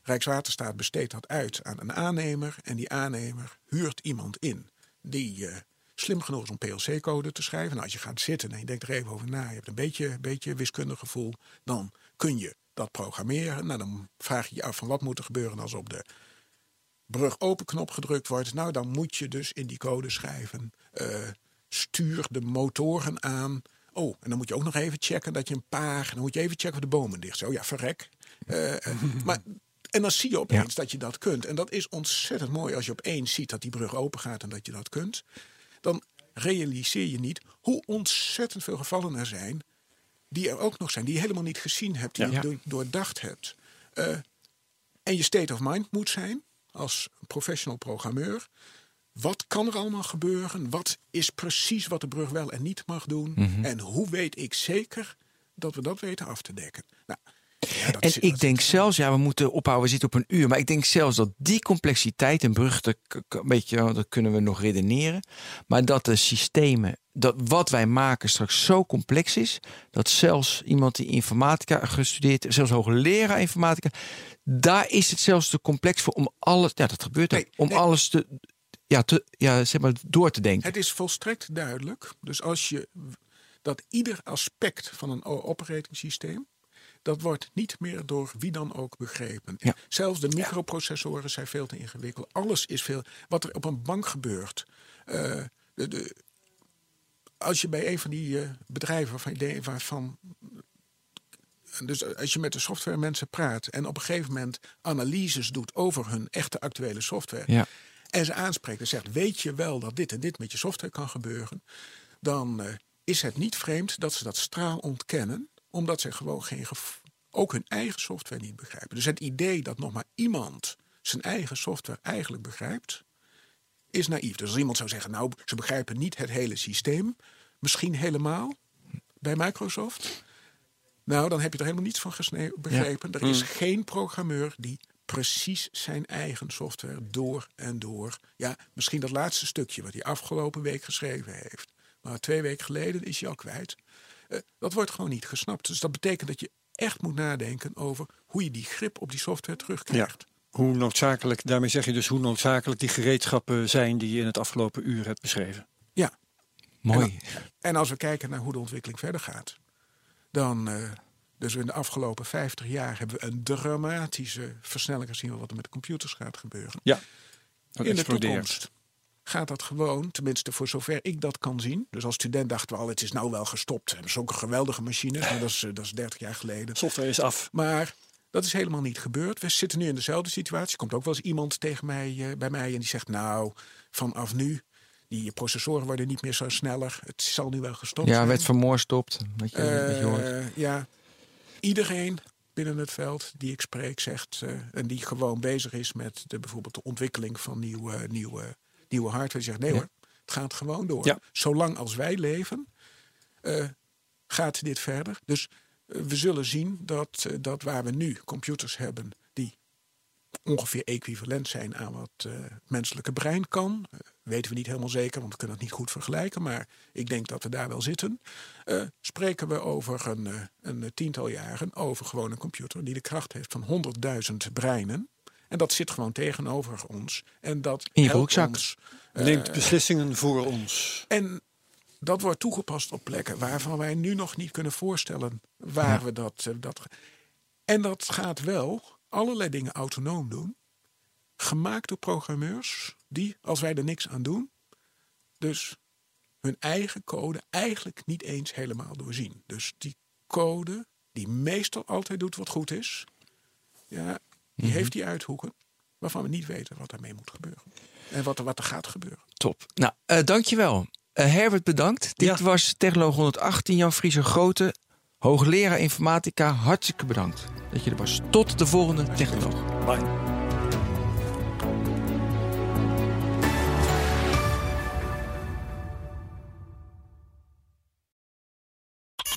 Rijkswaterstaat besteedt dat uit aan een aannemer. En die aannemer huurt iemand in die eh, slim genoeg is om PLC-code te schrijven. Nou, als je gaat zitten en je denkt er even over na, je hebt een beetje, beetje wiskundig gevoel, dan kun je dat programmeren. Nou, dan vraag je je af van wat moet er gebeuren als op de brug open knop gedrukt wordt. Nou, dan moet je dus in die code schrijven. eh, stuur de motoren aan. Oh, en dan moet je ook nog even checken dat je een paar. Dan moet je even checken of de bomen dicht zijn. Oh ja, verrek. Eh, [LAUGHS] maar, en dan zie je opeens dat je dat kunt. En dat is ontzettend mooi als je opeens ziet dat die brug open gaat en dat je dat kunt. Dan realiseer je niet hoe ontzettend veel gevallen er zijn. Die er ook nog zijn, die je helemaal niet gezien hebt, die Ja. je door- doordacht hebt. Eh, en je state of mind moet zijn als professional programmeur. Wat kan er allemaal gebeuren? Wat is precies wat de brug wel en niet mag doen? Mhm. En hoe weet ik zeker dat we dat weten af te dekken? Nou, ja, En ik denk zelfs, ja, we moeten ophouden, we zitten op een uur. Maar ik denk zelfs dat die complexiteit, een brug, dat, een beetje, dat kunnen we nog redeneren. Maar dat de systemen, dat wat wij maken straks zo complex is. Dat zelfs iemand die informatica gestudeerd, zelfs hoogleraar informatica. Daar is het zelfs te complex voor om alles, ja, dat gebeurt ook, om nee. alles te, ja, te, ja, zeg maar, door te denken. Het is volstrekt duidelijk. Dus als je dat ieder aspect van een operating systeem. Dat wordt niet meer door wie dan ook begrepen. Ja. Zelfs de microprocessoren zijn veel te ingewikkeld. Alles is veel. Wat er op een bank gebeurt. eh, de, de, als je bij een van die eh, bedrijven waarvan, waarvan dus als je met de softwaremensen praat en op een gegeven moment analyses doet over hun echte actuele software. Ja. En ze aanspreekt en zegt: Weet je wel dat dit en dit met je software kan gebeuren? Dan eh, is het niet vreemd dat ze dat straal ontkennen, omdat ze gewoon geen ook hun eigen software niet begrijpen. Dus het idee dat nog maar iemand zijn eigen software eigenlijk begrijpt, is naïef. Dus als iemand zou zeggen: Nou, ze begrijpen niet het hele systeem, misschien helemaal bij Microsoft. Nou, dan heb je er helemaal niets van begrepen. Er is geen programmeur die precies zijn eigen software door en door. Ja, misschien dat laatste stukje wat hij afgelopen week geschreven heeft. Maar twee weken geleden is hij al kwijt. Eh, dat wordt gewoon niet gesnapt. Dus dat betekent dat je echt moet nadenken over hoe je die grip op die software terugkrijgt. Hoe noodzakelijk, daarmee zeg je dus hoe noodzakelijk die gereedschappen zijn die je in het afgelopen uur hebt beschreven. Ja. Mooi. En als we kijken naar hoe de ontwikkeling verder gaat, dan. eh, dus in de afgelopen 50 jaar hebben we een dramatische versnelling gezien wat er met de computers gaat gebeuren. Ja, dat in de toekomst gaat dat gewoon, tenminste voor zover ik dat kan zien. Dus als student dachten we al, het is nou wel gestopt. Dat is ook een geweldige machine, maar dat is, eh, dat is 30 jaar geleden. Software is af. Maar dat is helemaal niet gebeurd. We zitten nu in dezelfde situatie. Er komt ook wel eens iemand tegen mij, eh, bij mij en die zegt, nou, vanaf nu, die processoren worden niet meer zo sneller. Het zal nu wel gestopt Ja, zijn. werd Vermoor stopt. Wat je, wat je hoort. Eh, ja, iedereen binnen het veld die ik spreek zegt eh, en die gewoon bezig is met de, bijvoorbeeld de ontwikkeling van nieuwe, nieuwe, nieuwe hardware, zegt nee hoor, het gaat gewoon door. Zolang als wij leven, eh, gaat dit verder. Dus eh, we zullen zien dat, eh, dat waar we nu computers hebben die ongeveer equivalent zijn aan wat het menselijke brein kan. Weten we niet helemaal zeker, want we kunnen het niet goed vergelijken. Maar ik denk dat we daar wel zitten. Spreken we over een, een tiental jaren over gewoon een computer die de kracht heeft van 100.000 breinen. En dat zit gewoon tegenover ons. En dat In je broekzak. ons, eh, Neemt beslissingen voor ons. en dat wordt toegepast op plekken waarvan wij nu nog niet kunnen voorstellen waar we dat, eh, dat. En dat gaat wel allerlei dingen autonoom doen. Gemaakt door programmeurs die, als wij er niks aan doen, dus hun eigen code eigenlijk niet eens helemaal doorzien. Dus die code, die meestal altijd doet wat goed is, ja, die heeft die uithoeken waarvan we niet weten wat daarmee moet gebeuren. En wat er, wat er gaat gebeuren. Top. Nou, eh dankjewel. Eh, Herbert, bedankt. Dit Ja. was Technoloog 118, Jan Frieser Grote, hoogleraar informatica. Hartstikke bedankt dat je er was. Tot de volgende Technoloog. Bye.